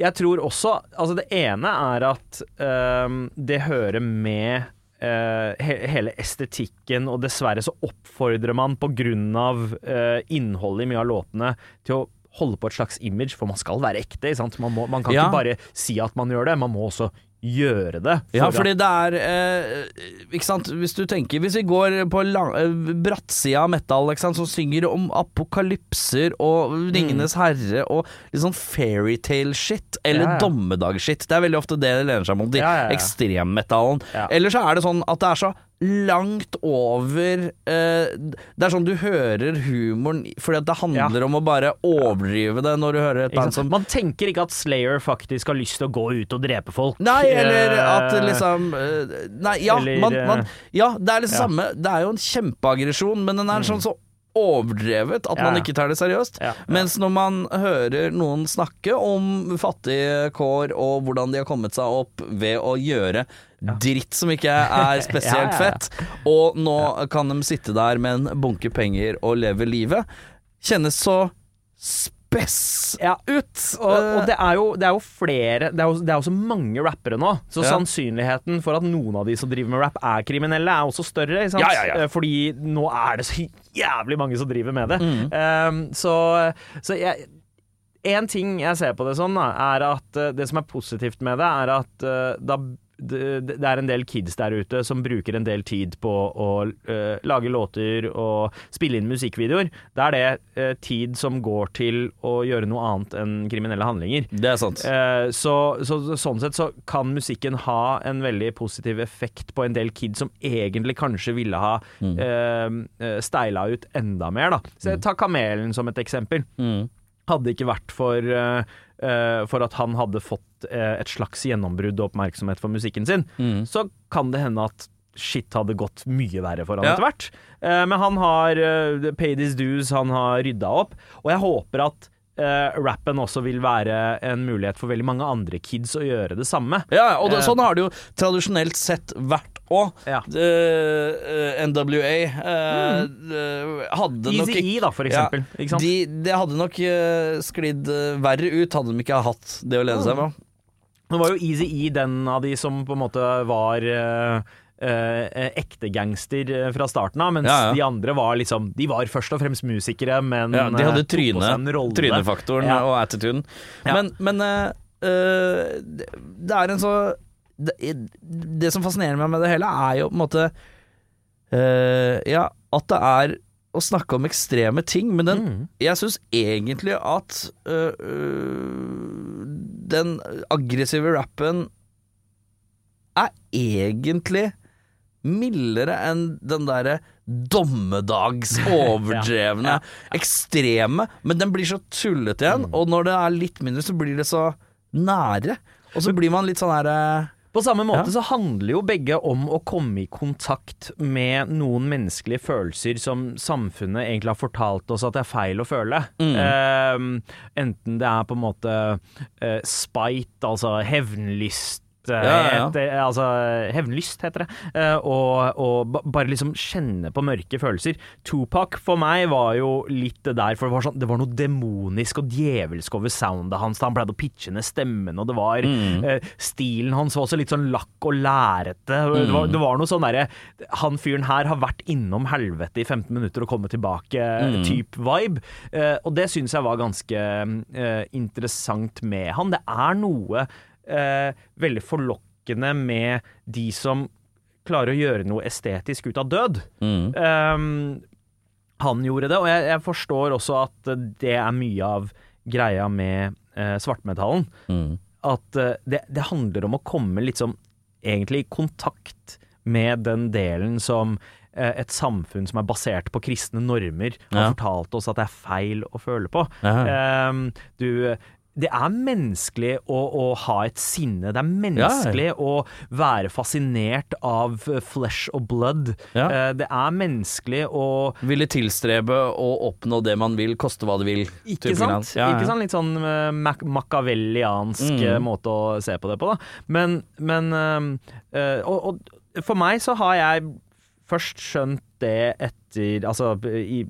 Speaker 2: jeg tror også Altså, det ene er at ehm, det hører med uh, he hele estetikken, og dessverre så oppfordrer man på grunn av eh, innholdet i mye av låtene til å holde på et slags image, for man skal være ekte. Man, må, man kan
Speaker 1: Ja.
Speaker 2: ikke bare si at man gjør det, man må også gjøre det. for
Speaker 1: Ja, fordi det er eh, Ikke sant, hvis du tenker Hvis vi går på lang, eh, brattsida av metal, ikke sant, som synger om apokalypser og Ringenes herre og litt sånn fairytale-shit, eller
Speaker 2: Ja, ja.
Speaker 1: dommedag-shit. Det er veldig ofte det det lener seg mot de
Speaker 2: Ja,
Speaker 1: ekstremmetallen. Eller så er det sånn at det er så langt over eh, Det er sånn du hører humoren fordi at det handler om å bare overdrive det når du hører et band som
Speaker 2: Man tenker ikke at Slayer faktisk har lyst til å gå ut og drepe folk.
Speaker 1: Nei, eller at
Speaker 2: Eh,
Speaker 1: liksom eh, Nei, ja,
Speaker 2: eller,
Speaker 1: man, man,
Speaker 2: eh,
Speaker 1: ja det er det
Speaker 2: ja. Mm.
Speaker 1: samme. Det er jo en kjempeaggresjon, men den er sånn så overdrevet at
Speaker 2: Ja,
Speaker 1: man ikke tar det seriøst.
Speaker 2: Ja.
Speaker 1: Mens når man hører noen snakke om fattige kår og hvordan de har kommet seg opp ved å gjøre dritt som ikke er spesielt fett, og nå kan de sitte der med en bunke penger og leve livet, kjennes så spess
Speaker 2: Ja.
Speaker 1: ut.
Speaker 2: Og,
Speaker 1: Eh,
Speaker 2: og det, er jo, det er jo flere Det er jo, det er jo så mange rappere nå, så
Speaker 1: Ja.
Speaker 2: sannsynligheten for at noen av de som driver med rap er kriminelle, er også større.
Speaker 1: Ja.
Speaker 2: Eh, Fordi nå er det så jævlig mange som driver med det.
Speaker 1: Mm.
Speaker 2: Um, så så jeg en ting jeg ser på det sånn, da, er at eh, det som er positivt med det, er at eh, da det, det er en del kids der ute som bruker en del tid på å uh, lage låter og spille inn musikkvideoer. Da er det uh, tid som går til å gjøre noe annet enn kriminelle handlinger.
Speaker 1: Det er sant.
Speaker 2: Uh, så, så sånn sett så kan musikken ha en veldig positiv effekt på en del kids som egentlig kanskje ville ha
Speaker 1: Mm.
Speaker 2: steila ut enda mer, da. Så Ta Kamelen som et eksempel.
Speaker 1: Mm.
Speaker 2: Hadde ikke vært for, for at han hadde fått eh, et slags gjennombrudd og oppmerksomhet for musikken sin,
Speaker 1: Mm.
Speaker 2: så kan det hende at shit hadde gått mye verre for han
Speaker 1: Ja.
Speaker 2: etter hvert. Eh, men han har eh, paid his dues, han har rydda opp, og jeg håper at eh, rappen også vil være en mulighet for veldig mange andre kids å gjøre det samme.
Speaker 1: Ja, og det,
Speaker 2: Eh.
Speaker 1: sånn har det jo tradisjonelt sett vært òg.
Speaker 2: Ja.
Speaker 1: NWA uh, mm. hadde nok
Speaker 2: Easy E, da, for eksempel. ikke sant?
Speaker 1: De, det hadde nok uh, sklidd eh, verre ut hadde de ikke hatt det å lene seg på.
Speaker 2: Det var jo Easy E den av de som på en måte var eh, eh, ekte gangster eh, fra starten av, mens
Speaker 1: Ja, ja.
Speaker 2: de andre var liksom De var først og fremst musikere, men
Speaker 1: Ja, de hadde
Speaker 2: eh,
Speaker 1: tryne, trynefaktoren
Speaker 2: Ja.
Speaker 1: og attituden.
Speaker 2: Ja.
Speaker 1: Men, men eh, eh, det, det er en så det, det som fascinerer meg med det hele, er jo på en måte uh, Ja, at det er å snakke om ekstreme ting, men den
Speaker 2: Mm.
Speaker 1: Jeg syns egentlig at uh, uh, den aggressive rappen er egentlig mildere enn den derre dommedags overdrevne, ekstreme, men den blir så tullete igjen,
Speaker 2: Mm.
Speaker 1: og når det er litt mindre, så blir det så nære. Og så blir man litt sånn herre
Speaker 2: På samme måte
Speaker 1: Ja.
Speaker 2: så handler jo begge om å komme i kontakt med noen menneskelige følelser som samfunnet egentlig har fortalt oss at det er feil å føle.
Speaker 1: Mm.
Speaker 2: Uh, enten det er på en måte uh, spite, altså hevnlyst. Eh,
Speaker 1: Ja, ja.
Speaker 2: Etter, altså hevnlyst, heter det. Eh, og, og bare liksom kjenne på mørke følelser. Tupac for meg var jo litt det der, for det var, sånn, det var noe demonisk og djevelsk over soundet hans. Han pleide å pitche ned stemmen, og det var
Speaker 1: Mm.
Speaker 2: eh, Stilen hans var også litt sånn lakk og lærete. Det,
Speaker 1: Mm.
Speaker 2: var, det var noe sånn derre Han fyren her har vært innom helvete i 15 minutter og kommet tilbake,
Speaker 1: Mm.
Speaker 2: vibe. Eh, og det syns jeg var ganske eh, interessant med han. Det er noe eh, veldig forlokkende med de som klarer å gjøre noe estetisk ut av død.
Speaker 1: mm.
Speaker 2: Um, han gjorde det, og jeg, jeg forstår også at det er mye av greia med eh, svartmetallen.
Speaker 1: Mm.
Speaker 2: At eh, det, det handler om å komme litt sånn egentlig i kontakt med den delen som eh, et samfunn som er basert på kristne normer, har
Speaker 1: Ja.
Speaker 2: fortalt oss at det er feil å føle på. Um, du det er menneskelig å, å ha et sinne. Det er menneskelig å være fascinert av eh, flesh og blood.
Speaker 1: Ja.
Speaker 2: Eh, Det er menneskelig å
Speaker 1: Ville tilstrebe å oppnå det man vil, koste hva det vil.
Speaker 2: Ikke sant?
Speaker 1: Ja, ja.
Speaker 2: Ikke sant? Litt sånn uh, mac
Speaker 1: Mm.
Speaker 2: eh, måte å se på det på, da. Men, men eh, eh, og, og for meg så har jeg først skjønt det etter Altså i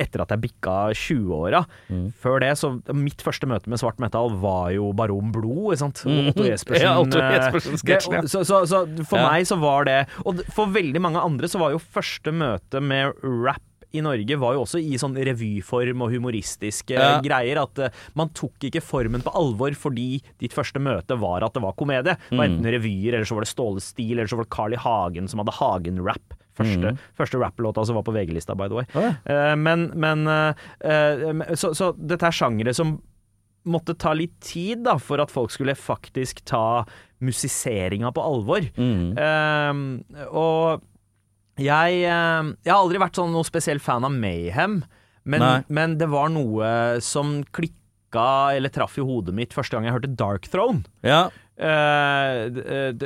Speaker 2: etter at jeg bikka 20-åra.
Speaker 1: Mm.
Speaker 2: Før det, så Mitt første møte med svart metal var jo Baron Blod, ikke sant. Og Otto Jespersen.
Speaker 1: Ja, Otto
Speaker 2: eh,
Speaker 1: Jespersen-sketsjen, ja.
Speaker 2: det- Så, så, så for
Speaker 1: Ja.
Speaker 2: meg så var det Og for veldig mange andre så var jo første møte med rap i Norge var jo også i sånn revyform og humoristiske
Speaker 1: Ja.
Speaker 2: greier. At eh, man tok ikke formen på alvor fordi ditt første møte var at det var komedie. Det var
Speaker 1: Mm.
Speaker 2: enten revyer, eller så var det Ståle Stil, eller så var det Carl I. Hagen som hadde Hagen-rap. Første, første rapplåta som var på VG-lista, by the way.
Speaker 1: Mm. Ja.
Speaker 2: uh, men men uh, så, så dette er sjangere som måtte ta litt tid da, for at folk skulle faktisk ta musiseringa på alvor.
Speaker 1: Mm.
Speaker 2: Og jeg, eh, jeg har aldri vært sånn noe spesiell fan av Mayhem, men, men det var noe som klikka eller traff i hodet mitt første gang jeg hørte Dark Throne.
Speaker 1: Ja.
Speaker 2: Eh,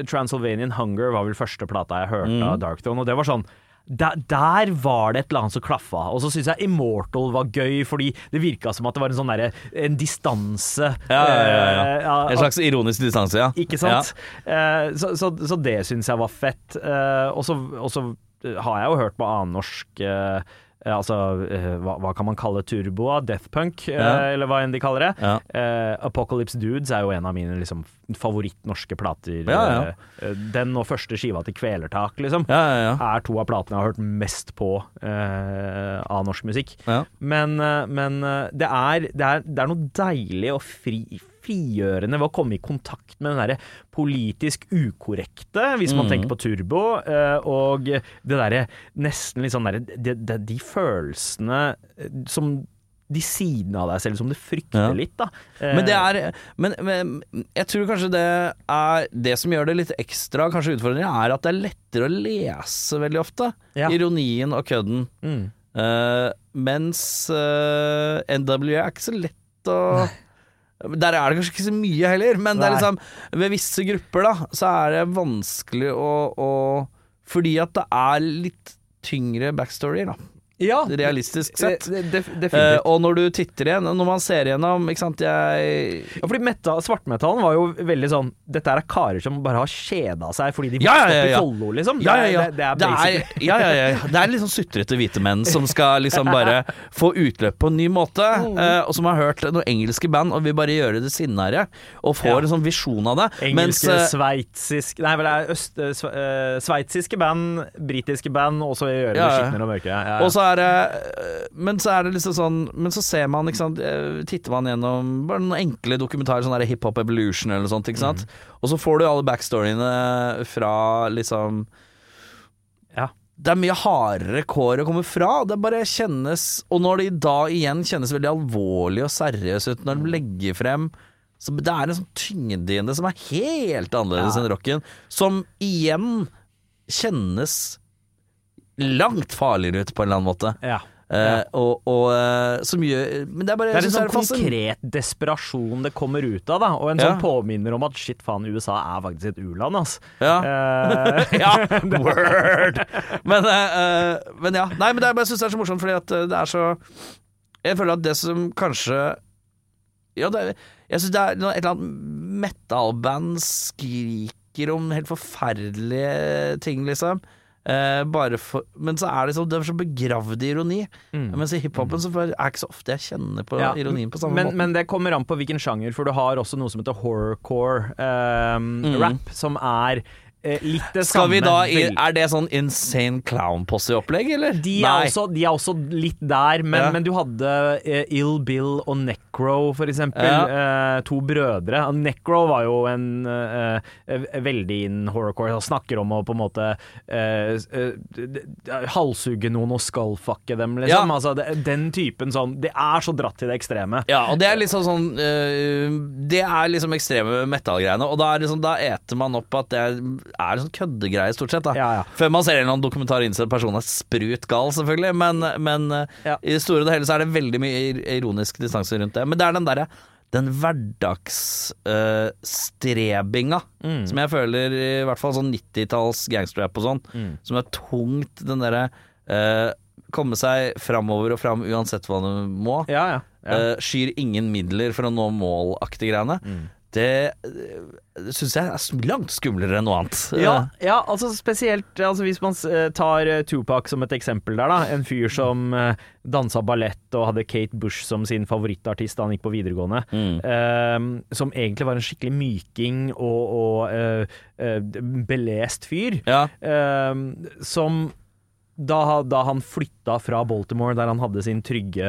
Speaker 2: Transylvanian Hunger var vel første plata jeg hørte av Dark Throne, og det var sånn der, der var det et eller annet som klaffa. Og så syns jeg Immortal var gøy, fordi det virka som at det var en sånn derre En distanse.
Speaker 1: Ja, ja, ja, En slags ironisk distanse, ja.
Speaker 2: ikke sant? Så, så, så det syns jeg var fett. Og så har jeg jo hørt på annen norsk eh, Altså, eh, hva, hva kan man kalle turboa? Deathpunk, eh, eller hva enn de kaller det.
Speaker 1: Ja.
Speaker 2: Eh, Apocalypse Dudes er jo en av mine liksom, favorittnorske plater.
Speaker 1: Ja, ja.
Speaker 2: Eh, den og første skiva til Kvelertak, liksom.
Speaker 1: Ja, ja, ja.
Speaker 2: Er to av platene jeg har hørt mest på eh, av norsk musikk.
Speaker 1: Ja.
Speaker 2: Men, eh, men eh, det, er, det, er, det er noe deilig og fri, frigjørende ved å komme i kontakt med den derre politisk ukorrekte, hvis man
Speaker 1: Mm.
Speaker 2: tenker på turbo, eh, og det derre nesten litt sånn derre de, de, De følelsene eh, som de sidene av deg selv som du frykter
Speaker 1: Ja.
Speaker 2: litt, da. Eh,
Speaker 1: Men det er men, men jeg tror kanskje det er Det som gjør det litt ekstra kanskje utfordrende, er at det er lettere å lese veldig ofte.
Speaker 2: Ja.
Speaker 1: Ironien og kødden.
Speaker 2: mm.
Speaker 1: Uh, mens uh, NW er ikke så lett å Der er det kanskje ikke så mye heller, men det er liksom ved visse grupper da så er det vanskelig å, å Fordi at det er litt tyngre backstoryer, da.
Speaker 2: Ja,
Speaker 1: Realistisk sett.
Speaker 2: det- det-
Speaker 1: Eh, og når du titter igjen, når man ser igjennom Ikke sant, jeg
Speaker 2: Ja, fordi metal, svartmetallen var jo veldig sånn Dette er karer som bare har kjeda seg fordi de vokste
Speaker 1: ja, ja, ja.
Speaker 2: opp i Follo, liksom.
Speaker 1: Ja, ja, ja.
Speaker 2: Det, det er
Speaker 1: Det ja, ja, ja. Det er sånn sutrete hvite menn som skal liksom bare få utløp på en ny måte,
Speaker 2: Mm.
Speaker 1: eh, og som har hørt noen engelske band og vil bare gjøre det sinnere, og får en sånn visjon av det. Mens
Speaker 2: Engelske,
Speaker 1: eh,
Speaker 2: sveitsiske Nei, vel, det er øst, eh, sveitsiske band, britiske band, og så gjøre det skitnere og mørkere. Ja, ja.
Speaker 1: Er det Men så er det liksom sånn Men så ser man, ikke sant eh, Titter man gjennom bare noen enkle dokumentarer, sånn Hip Hop Evolution eller noe sånt, ikke sant.
Speaker 2: Mm.
Speaker 1: Og så får du alle backstoryene fra liksom
Speaker 2: Ja.
Speaker 1: Det er mye hardere kår å komme fra. Det bare kjennes Og når de da igjen kjennes veldig alvorlig og seriøs ut når de legger frem så Det er en sånn tyngde i det som er helt annerledes
Speaker 2: Ja.
Speaker 1: enn rocken. Som igjen kjennes langt farligere ut på en eller annen måte.
Speaker 2: ja.
Speaker 1: Eh, og, og uh, så mye Men det er bare
Speaker 2: Det er en sånn konkret desperasjon det kommer ut av, da. Og en
Speaker 1: Ja.
Speaker 2: sånn påminner om at shit, faen, USA er faktisk et u-land, ass.
Speaker 1: Ja.
Speaker 2: Uh,
Speaker 1: ja, word! Men, eh, eh, men ja. Nei, men det er, jeg syns det er så morsomt, fordi at eh, det er så Jeg føler at det som kanskje Ja, det er, jeg syns det er et eller annet metal-band skriker om helt forferdelige ting, liksom. Eh, for, men så er det, så, det er så begravd ironi.
Speaker 2: Mm.
Speaker 1: Mens i hiphopen så er det ikke så ofte jeg kjenner på
Speaker 2: Ja,
Speaker 1: ironien på samme
Speaker 2: men,
Speaker 1: måte.
Speaker 2: men det kommer an på hvilken sjanger, for du har også noe som heter horrorcore eh,
Speaker 1: Mm.
Speaker 2: rap, som er litt det
Speaker 1: Skal
Speaker 2: samme.
Speaker 1: vi da i, Er det sånn insane clown-posse-opplegg, eller?
Speaker 2: de er, også, de er også litt der, men,
Speaker 1: Ja.
Speaker 2: men du hadde eh, Ill Bill og Necro, for eksempel. Eh, to brødre. Og Necro var jo en eh, eh, veldig in horrorcore. Han snakker om å på en måte eh, eh, d- d- halshugge noen og skullfucke dem, liksom.
Speaker 1: Ja.
Speaker 2: Altså, det, den typen sånn Det er så dratt til det ekstreme.
Speaker 1: Ja, og det er liksom sånn øh, Det er liksom ekstreme metallgreiene, og da, er det sånn, da eter man opp at det er, er en sånn køddegreie, stort sett. da
Speaker 2: Ja, ja.
Speaker 1: Før man ser en eller annen dokumentar innser at personen er sprut gal, selvfølgelig, men, men øh,
Speaker 2: Ja.
Speaker 1: i det store og det hele så er det veldig mye ironisk distanse rundt det. Men det er den derre den hverdagsstrebinga
Speaker 2: Mm.
Speaker 1: som jeg føler i hvert fall sånn 90-talls gangsterrap og sånn,
Speaker 2: Mm.
Speaker 1: som er tungt, den derre øh, komme seg framover og fram uansett hva du må.
Speaker 2: Ja, ja. ja.
Speaker 1: Uh, skyr ingen midler for å nå mål-aktig greiene.
Speaker 2: Mm.
Speaker 1: Det, det syns jeg er langt skumlere enn noe annet.
Speaker 2: Ja, ja, altså spesielt altså Hvis man eh, tar eh, Tupac som et eksempel der, da. En fyr som dansa ballett og hadde Kate Bush som sin favorittartist da han gikk på videregående.
Speaker 1: Mm.
Speaker 2: Um, som egentlig var en skikkelig myking og, og uh, uh, belest fyr.
Speaker 1: Ja.
Speaker 2: Um, som da, da han flytta fra Baltimore, der han hadde sin trygge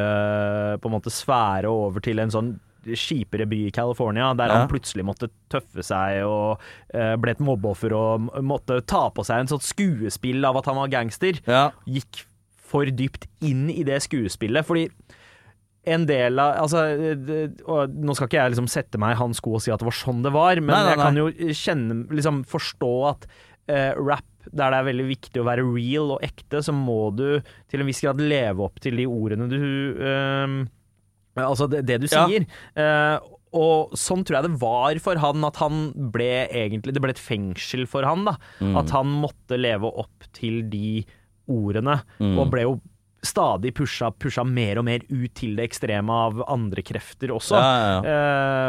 Speaker 2: på en måte sfære, over til en sånn kjipere by i California, der
Speaker 1: Ja.
Speaker 2: han plutselig måtte tøffe seg og uh, ble et mobbeoffer og måtte ta på seg en sånn skuespill av at han var gangster,
Speaker 1: ja.
Speaker 2: gikk for dypt inn i det skuespillet. Fordi en del av altså, Nå skal ikke jeg liksom sette meg i hans sko og si at det var sånn det var, men
Speaker 1: Nei, nei,
Speaker 2: jeg kan jo kjenne liksom forstå at uh, rap der det er veldig viktig å være real og ekte, så må du til en viss grad leve opp til de ordene du eh, Altså det, det du
Speaker 1: Ja.
Speaker 2: sier. Eh, og sånn tror jeg det var for han, at han ble egentlig Det ble et fengsel for han, da.
Speaker 1: Mm.
Speaker 2: At han måtte leve opp til de ordene,
Speaker 1: Mm.
Speaker 2: og ble jo stadig pusha, pusha mer og mer ut til det ekstreme av andre krefter også.
Speaker 1: Ja, ja.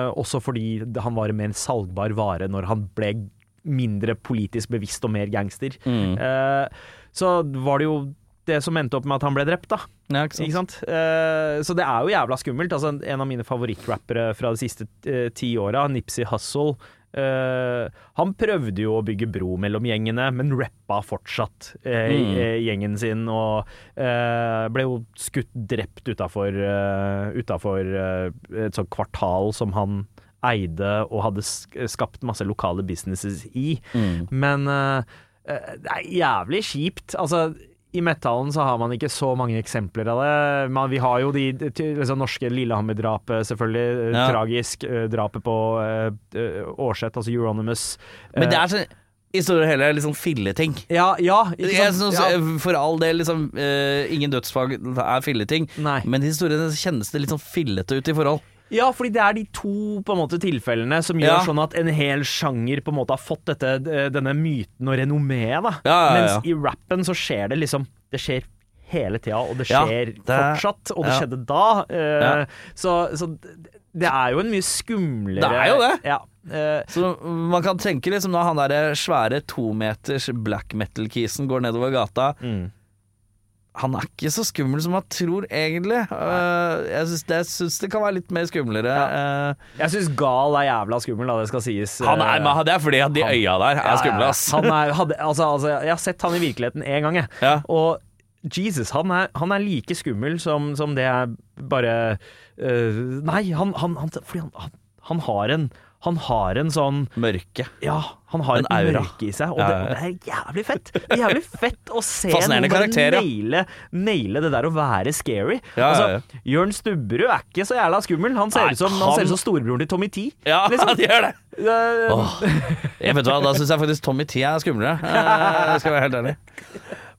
Speaker 2: Eh, også fordi han var en mer salgbar vare når han ble mindre politisk bevisst og mer gangster.
Speaker 1: Mm.
Speaker 2: Eh, så var det jo det som endte opp med at han ble drept, da.
Speaker 1: Ja, ikke sant?
Speaker 2: Ikke sant? Uh, så det er jo jævla skummelt. Altså, en av mine favorittrappere fra de siste uh, ti åra, Nipsey Hussle, Uh, han prøvde jo å bygge bro mellom gjengene, men rappa fortsatt uh,
Speaker 1: Mm.
Speaker 2: gjengen sin, og uh, ble jo skutt drept utafor et sånt kvartal som han eide og hadde skapt masse lokale businesses i.
Speaker 1: Mm.
Speaker 2: Men det er jævlig kjipt. Altså, i metallen så har man ikke så mange eksempler av det. Man, vi har jo de, liksom, norske Lillehammer-drapet, selvfølgelig. eh,
Speaker 1: Ja.
Speaker 2: Tragisk. eh, drapet på uh, altså Euronymous.
Speaker 1: Men det er sånn i store og hele sånn filleting.
Speaker 2: Ja, ja,
Speaker 1: synes,
Speaker 2: ja.
Speaker 1: For all del, liksom, uh, ingen dødsfag er filleting.
Speaker 2: Nei.
Speaker 1: Men i historiene kjennes det litt sånn fillete ut i forhold.
Speaker 2: Ja, fordi det er de to på en måte, tilfellene som gjør
Speaker 1: Ja.
Speaker 2: sånn at en hel sjanger på en måte har fått dette, denne myten og renommeet. Da.
Speaker 1: Ja, ja.
Speaker 2: Mens i rappen så skjer det liksom Det skjer hele tida, og det skjer
Speaker 1: det
Speaker 2: fortsatt, og det skjedde da.
Speaker 1: Uh,
Speaker 2: så, så det er jo en mye skumlere
Speaker 1: Det er jo det.
Speaker 2: Ja. eh,
Speaker 1: Så man kan tenke liksom da han der svære tometers black metal-kisen går nedover gata
Speaker 2: mm.
Speaker 1: Han er ikke så skummel som man tror, egentlig. Uh, jeg syns det, jeg syns det kan være litt mer skumlere. eh.
Speaker 2: Jeg syns Gal er jævla skummel, da, det skal sies.
Speaker 1: han er,
Speaker 2: Eh,
Speaker 1: men det er fordi at de
Speaker 2: han-
Speaker 1: øya der er skumle, ass.
Speaker 2: Han er, hadde, altså, altså, jeg har sett han i virkeligheten én gang, jeg.
Speaker 1: Ja.
Speaker 2: Og Jesus, han er, han er like skummel som, som det er bare Nei, han, han, han Fordi han, han, han har en han har en sånn
Speaker 1: Mørke.
Speaker 2: Ja, han har
Speaker 1: En aura.
Speaker 2: mørke i seg, og det, det er jævlig fett. Det er jævlig fett å se noen bare naile, naile det der å være scary.
Speaker 1: Ja.
Speaker 2: Altså, Jørn Stubberud er ikke så jævla skummel. Han ser ut som, han... som storebroren til Tommy T.
Speaker 1: Ja,
Speaker 2: Liksom.
Speaker 1: han gjør det. Åh. Jeg vet hva, Da syns jeg faktisk Tommy T er skumlere. Eh, Jeg skal være helt ærlig.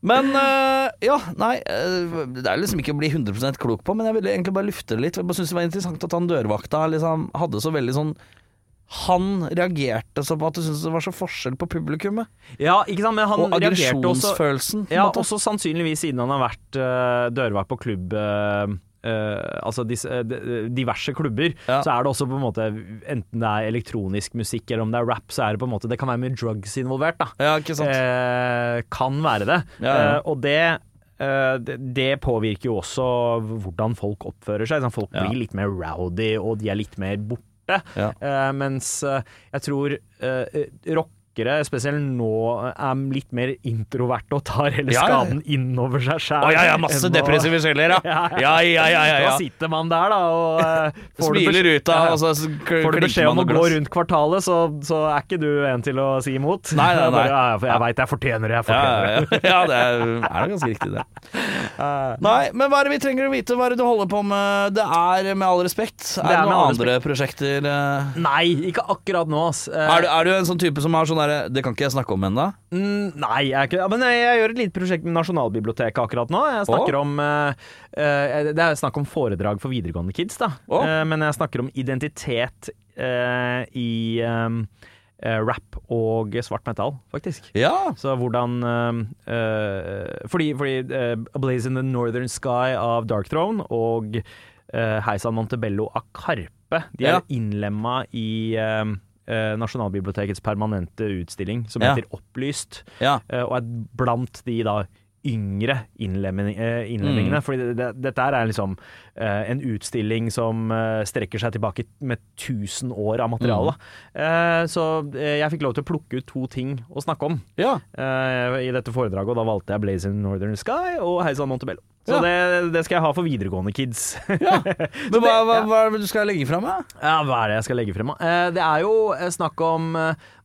Speaker 1: Men øh, ja, nei øh, Det er liksom ikke å bli 100% klok på, men jeg ville egentlig bare lufte det litt. Jeg bare synes det var interessant at han dørvakta liksom hadde så veldig sånn Han reagerte så på at du syntes det var så forskjell på publikummet.
Speaker 2: Ja, ikke sant, men han
Speaker 1: og aggresjonsfølelsen.
Speaker 2: Ja, også sannsynligvis siden han har vært uh, dørvakt på klubb uh, uh, Altså disse, uh, diverse klubber,
Speaker 1: Ja.
Speaker 2: så er det også på en måte Enten det er elektronisk musikk eller om det er rap, så er det på en måte Det kan være mye drugs involvert, da.
Speaker 1: ja, ikke sant.
Speaker 2: Kan være det.
Speaker 1: Ja,
Speaker 2: og det det, påvirker jo også hvordan folk oppfører seg. Sånn, folk blir litt mer rowdy, og de er litt mer borte.
Speaker 1: Ja.
Speaker 2: Eh, mens eh, jeg tror uh, rockere, spesielt nå, er litt mer introverte og tar hele
Speaker 1: ja,
Speaker 2: skaden innover seg sjæl.
Speaker 1: Å ja, ja, masse depressive sjeler, ja. Ja, ja, ja, ja.
Speaker 2: Da sitter man der, da, og får
Speaker 1: Smiler ut av, og så
Speaker 2: Får du beskjed om å gå rundt kvartalet, så, så er ikke du en til å si imot.
Speaker 1: Nei, nei, nei.
Speaker 2: Ja, jeg veit jeg fortjener det, jeg
Speaker 1: Ja,
Speaker 2: fortjener
Speaker 1: ja,
Speaker 2: det.
Speaker 1: ja. ja, det er, er ganske riktig, det. Nei, men hva er det vi trenger å vite? Hva er det du holder på med? Det er med all respekt. Er
Speaker 2: Det
Speaker 1: det, noen
Speaker 2: andre
Speaker 1: andre prosjekter? eh?
Speaker 2: Nei, ikke akkurat nå, ass.
Speaker 1: Er du, er du en sånn type som har sånn derre Det kan ikke jeg snakke om ennå?
Speaker 2: Mm, nei, jeg, ikke, men jeg, jeg gjør et lite prosjekt med Nasjonalbiblioteket akkurat nå. Jeg snakker
Speaker 1: oh.
Speaker 2: om uh, uh, Det er snakk om foredrag for videregående kids, da.
Speaker 1: Oh.
Speaker 2: Uh, men jeg snakker om identitet i um, rap og svart metall, faktisk.
Speaker 1: Ja.
Speaker 2: Så hvordan Fordi, fordi Blaze in the Northern Sky av Dark Throne og uh, Heisan Montebello av Karpe, De er
Speaker 1: Ja.
Speaker 2: innlemma i eh, eh, Nasjonalbibliotekets permanente utstilling som
Speaker 1: Ja.
Speaker 2: heter Opplyst,
Speaker 1: Ja.
Speaker 2: eh, og er blant de da yngre innlemming, eh,
Speaker 1: Mm.
Speaker 2: innlemmingene. Fordi det, det, dette er liksom uh, en utstilling som uh, strekker seg tilbake med 1000 år av materiale.
Speaker 1: Mm.
Speaker 2: Uh, så jeg fikk lov til å plukke ut to ting å snakke om
Speaker 1: ja.
Speaker 2: i dette foredraget, og da valgte jeg Blazing Northern Sky og Heisan Montebello. Så
Speaker 1: Ja.
Speaker 2: det, det skal jeg ha for videregående kids.
Speaker 1: ja. Men hva, hva, hva er det du skal legge frem, da?
Speaker 2: Ja, hva er det jeg skal legge frem? Eh, det er jo snakk om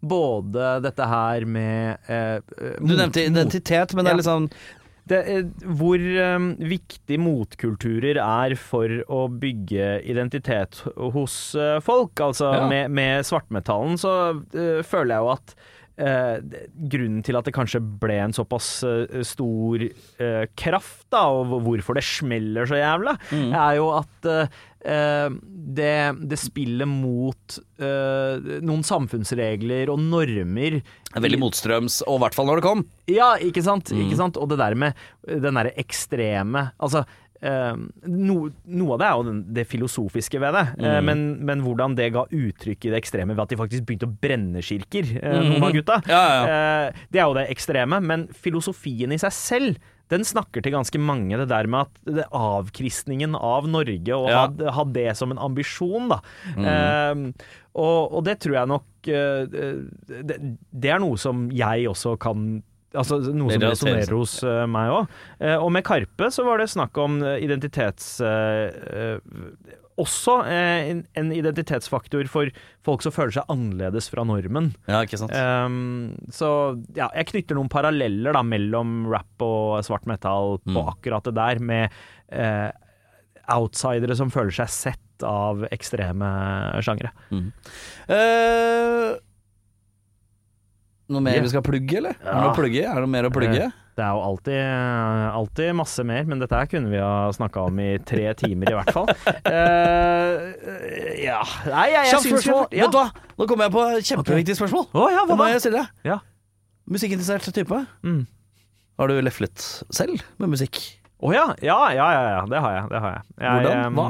Speaker 2: både dette her med eh,
Speaker 1: Du nevnte identitet, men det er litt sånn
Speaker 2: det, hvor um, viktig motkulturer er for å bygge identitet hos uh, folk. Altså
Speaker 1: Ja.
Speaker 2: med, med svartmetallen så uh, føler jeg jo at uh, grunnen til at det kanskje ble en såpass stor kraft, da, og hvorfor det smeller så jævla,
Speaker 1: Mm.
Speaker 2: er jo at det, det spiller mot uh, noen samfunnsregler og normer
Speaker 1: er veldig motstrøms, og i hvert fall når det kom.
Speaker 2: ja, ikke sant?
Speaker 1: Mm.
Speaker 2: Ikke sant? Og det der med den derre ekstreme Altså, uh, no, noe av det er jo den, det filosofiske ved det,
Speaker 1: mm.
Speaker 2: uh, men, men hvordan det ga uttrykk i det ekstreme ved at de faktisk begynte å brenne kirker, eh, noen av gutta,
Speaker 1: Mm. Ja, ja,
Speaker 2: eh, det er jo det ekstreme. Men filosofien i seg selv den snakker til ganske mange, det der med at det, avkristningen av Norge, og
Speaker 1: Ja.
Speaker 2: ha, ha det som en ambisjon, da. Eh, og, og det tror jeg nok eh, det, det er noe som jeg også kan Altså noe som resonnerer hos uh, meg òg. og med Karpe så var det snakk om eh, identitets... Uh, eh, også eh, en, en identitetsfaktor for folk som føler seg annerledes fra normen.
Speaker 1: Ja, ikke sant.
Speaker 2: Um, så ja, jeg knytter noen paralleller da mellom rap og svart metal på
Speaker 1: Mm.
Speaker 2: akkurat det der, med eh, outsidere som føler seg sett av ekstreme sjangre.
Speaker 1: Eh, noe mer
Speaker 2: Ja.
Speaker 1: vi skal plugge, eller? Er det noe plugge? Er det noe mer å plugge?
Speaker 2: Eh, Det er jo alltid, alltid masse mer, men dette her kunne vi ha snakka om i tre timer i hvert fall. uh, ja Nei, jeg, jeg syns jo Ja.
Speaker 1: Vet du hva? Nå kommer jeg på et kjempeviktig spørsmål.
Speaker 2: Å ja, hva
Speaker 1: må jeg stille.
Speaker 2: Ja.
Speaker 1: Musikkinteressert type.
Speaker 2: Mm.
Speaker 1: Har du leflet selv med musikk?
Speaker 2: Å ja. Ja, ja, ja, ja. Det har jeg. Det har jeg. jeg
Speaker 1: Hvordan? Hva?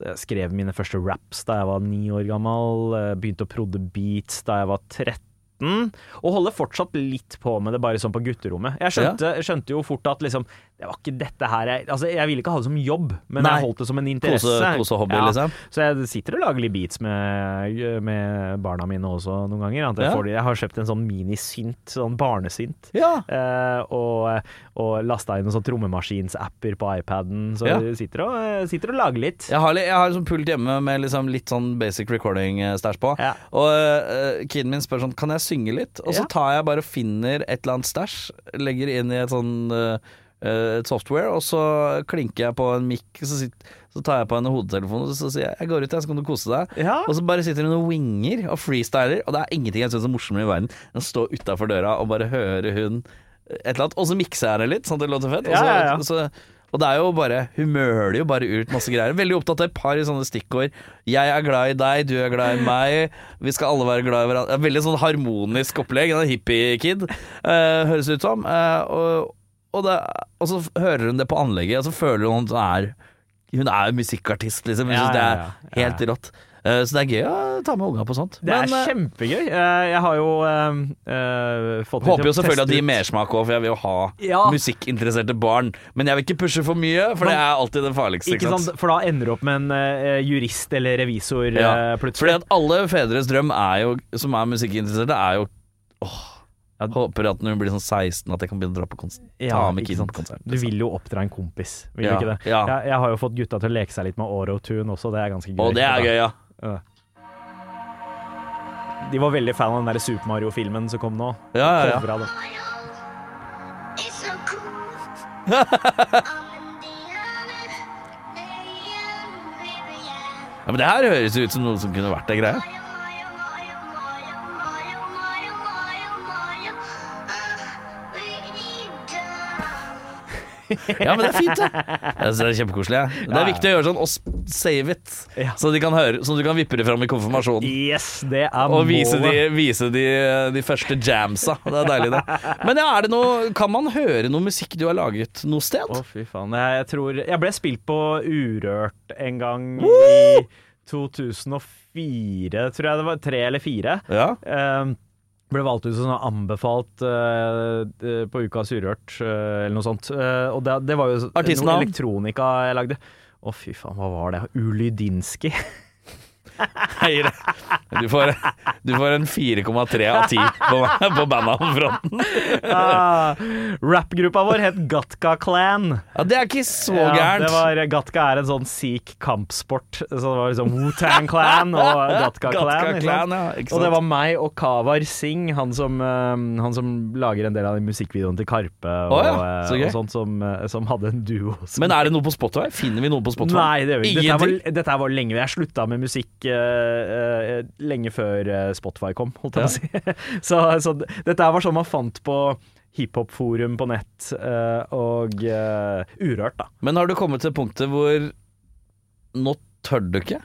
Speaker 2: Jeg skrev mine første raps da jeg var ni år gammel. eh, Begynte å prodde beats da jeg var 13. Og holder fortsatt litt på med det, bare sånn på gutterommet. Jeg skjønte, skjønte jo fort at liksom Det var ikke dette her jeg Altså, jeg ville ikke ha det som jobb, men
Speaker 1: Nei.
Speaker 2: jeg holdt det som en interesse.
Speaker 1: Kose, kosehobby,
Speaker 2: Ja.
Speaker 1: liksom?
Speaker 2: Så jeg sitter og lager litt beats med, med barna mine også noen ganger. Jeg,
Speaker 1: Ja.
Speaker 2: de- jeg har kjøpt en sånn minisynt, sånn barnesynt.
Speaker 1: Ja.
Speaker 2: Eh, og, og lasta inn noen sånn trommemaskinsapper på iPaden. Så jeg sitter og, eh, sitter og lager litt.
Speaker 1: Jeg har, jeg har sånn pult hjemme med liksom litt sånn basic recording-stæsj på.
Speaker 2: Ja.
Speaker 1: Og uh, kiden min spør sånn Kan jeg synge litt? Og så tar jeg bare og finner et eller annet stæsj, legger inn i et sånn eh, eh, et software, og så klinker jeg på en mic, så, så tar jeg på henne hodetelefonen og så sier jeg 'jeg går ut, jeg, så kan du kose deg'.
Speaker 2: Ja.
Speaker 1: Og så bare sitter hun og winger og freestyler, og det er ingenting jeg syns er morsommere i verden enn å stå utafor døra og bare høre hun et eller annet, og så mikser jeg det litt, sånn at det låter fett. Og, så,
Speaker 2: ja, ja.
Speaker 1: Så, og det er jo bare Hun møler jo bare ut masse greier. Veldig opptatt av et par sånne stikkord. Jeg er glad i deg, du er glad i meg. Vi skal alle være glad i hverandre. Veldig sånn harmonisk opplegg. En hippie-kid, uh, høres det ut som. Uh, og, og, det, og så hører hun det på anlegget, og så føler hun at hun er Hun er jo musikkartist, liksom. Hun
Speaker 2: Ja,
Speaker 1: syns det er
Speaker 2: ja. Ja,
Speaker 1: helt rått. Eh, så det er gøy å ta med unga på sånt.
Speaker 2: Det er
Speaker 1: Men, eh,
Speaker 2: kjempegøy. Eh, Jeg har jo eh, fått
Speaker 1: Håper jo selvfølgelig at det gir mersmak òg, for jeg vil jo ha musikkinteresserte barn. Men jeg vil ikke pushe for mye, for det er alltid det farligste.
Speaker 2: Ikke sant? For da ender du opp med en jurist eller revisor eh,
Speaker 1: Fordi at alle fedres drøm er jo, som er musikkinteresserte, er jo åh, Jeg håper at når hun blir sånn 16, at jeg kan begynne å dra på konsert. ta med kiden på konsert.
Speaker 2: Du vil jo oppdra en kompis, vil
Speaker 1: Ja,
Speaker 2: du ikke det?
Speaker 1: ja.
Speaker 2: Jeg, jeg har jo fått gutta til å leke seg litt med Orotune også, det er ganske gøy.
Speaker 1: Å, det er gøy, ja.
Speaker 2: Ja. De var veldig fan av den der Super Mario-filmen som kom nå.
Speaker 1: Ja, ja, ja.
Speaker 3: Indiana.
Speaker 1: ja. Men det her høres ut som noe som kunne vært ei greie. Ja, men det er fint, det. Jeg synes det er kjempekoselig. Ja. Det er viktig å gjøre sånn og save it,
Speaker 2: Ja.
Speaker 1: så, de kan høre, så du kan vippe det fram i konfirmasjonen.
Speaker 2: Yes, det er
Speaker 1: Og vise, de, vise de, de første jamsa. Det er deilig, det. Men ja, er det noe Kan man høre noe musikk du har laget noe sted?
Speaker 2: Å, fy faen. Jeg, tror Jeg ble spilt på Urørt en gang i 2004, tror jeg det var. Tre eller fire.
Speaker 1: Ja.
Speaker 2: Eh, ble valgt ut som sånn anbefalt eh, eh, på Ukas Urørt, uh, eller noe sånt. Uh, og det, det var jo
Speaker 1: Artistnavn?
Speaker 2: noe elektronika jeg lagde. Å, fy faen, hva var det? Ulydinski.
Speaker 1: Heier. Du får, du får en 4,3 av 10 på, på bandnavnfronten.
Speaker 2: ah, Rappgruppa vår het Gatka Clan.
Speaker 1: Ja, det er ikke så gærent.
Speaker 2: Ja, var, Gatka er en sånn sikh kampsport. Så det var liksom Wu-Tang Clan og Gatka Clan.
Speaker 1: Gatka Clan, ja,
Speaker 2: Og det var meg og Kavar Singh, han som, eh, han som lager en del av de musikkvideoene til Karpe og,
Speaker 1: oh, ja,
Speaker 2: eh,
Speaker 1: så
Speaker 2: og sånt, som, eh, som hadde en duo.
Speaker 1: Men er det noe på Spotify? Finner vi noe på Spotify?
Speaker 2: Nei, det gjør vi ikke. Dette, var, dette vi var lenge Jeg slutta med musikk eh, lenge før eh, Spotify kom, holdt jeg på å si. så, så dette var sånn man fant på hiphop-forum på nett uh, og uh, Urørt, da.
Speaker 1: Men har du kommet til punktet hvor Nå tør du ikke?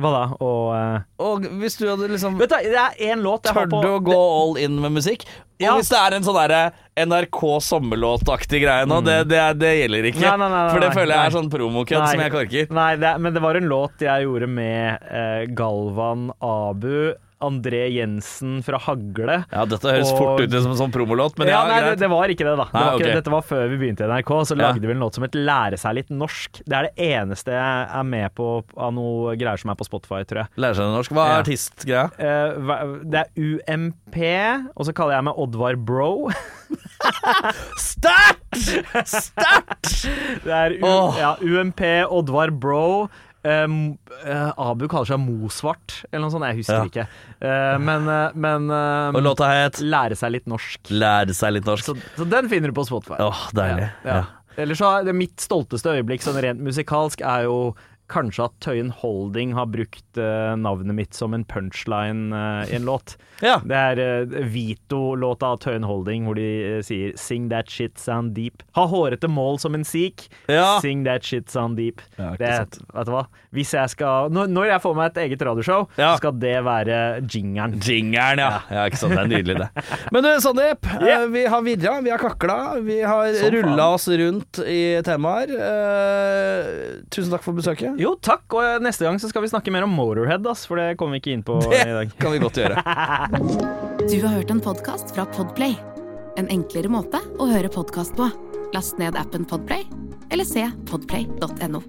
Speaker 2: Hva da? Og uh,
Speaker 1: Og hvis du hadde liksom
Speaker 2: Vet du, det er én låt jeg har
Speaker 1: Tør du å gå all in med musikk? Og
Speaker 2: Ja.
Speaker 1: hvis det er en sånn derre NRK sommerlåtaktig greie nå, det, det, er- det gjelder ikke.
Speaker 2: Nei, nei, nei,
Speaker 1: For det føler jeg er sånn promokødd som jeg korker.
Speaker 2: Nei, det, men det var en låt jeg gjorde med uh, Galvan Abu, André Jensen fra Hagle.
Speaker 1: Ja, dette høres
Speaker 2: Og-
Speaker 1: fort ut som en sånn promolåt, men
Speaker 2: ja,
Speaker 1: ja,
Speaker 2: nei, det,
Speaker 1: greit.
Speaker 2: det var ikke det, da. Det
Speaker 1: Nei,
Speaker 2: var ikke. Dette var før vi begynte i NRK. Så
Speaker 1: Ja.
Speaker 2: lagde vi en låt som het 'Lære seg litt norsk'. Det er det eneste jeg er med på av noe greier som er på Spotify, tror jeg.
Speaker 1: Lære seg norsk. Hva er
Speaker 2: Ja.
Speaker 1: artistgreia?
Speaker 2: Uh, det er UMP, og så kaller jeg meg Oddvar Bro.
Speaker 1: Sterkt! Sterkt!
Speaker 2: Det er U
Speaker 1: oh.
Speaker 2: ja, UMP, Oddvar Bro. Um, eh, Abu kaller seg Mosvart, eller noe sånt. Jeg husker
Speaker 1: Ja.
Speaker 2: ikke. Uh, men uh, men
Speaker 1: Og låta het
Speaker 2: Lære seg litt norsk.
Speaker 1: Lære seg litt norsk.
Speaker 2: Så, så den finner du på Spotify.
Speaker 1: Åh, deilig.
Speaker 2: Ja, ja. Ellers så er det mitt stolteste øyeblikk sånn rent musikalsk er jo kanskje at Tøyen Holding har brukt uh, navnet mitt som en punchline uh, i en låt.
Speaker 1: Ja.
Speaker 2: Det er uh, Vito-låta av Tøyen Holding hvor de sier 'Sing that shit sound deep'. Ha hårete mål som en sikh.
Speaker 1: Ja.
Speaker 2: Sing that shit sound deep.
Speaker 1: Ja,
Speaker 2: det, vet du hva? Hvis jeg skal Når, når jeg får meg et eget radioshow, så skal det være jingeren.
Speaker 1: Jingeren, ja. ja. Ikke sant, det er nydelig, det. Men du, Sandeep. Yeah. Vi har virra, vi har kakla, vi har rulla oss rundt i temaer. Tusen takk for besøket.
Speaker 2: Jo, takk. Og neste gang så skal vi snakke mer om Motorhead, ass, for det kommer vi ikke inn på i dag.
Speaker 1: Det kan vi godt gjøre.
Speaker 4: Du har hørt en podkast fra Podplay. En enklere måte å høre podkast på. Last ned appen Podplay, eller se podplay.no.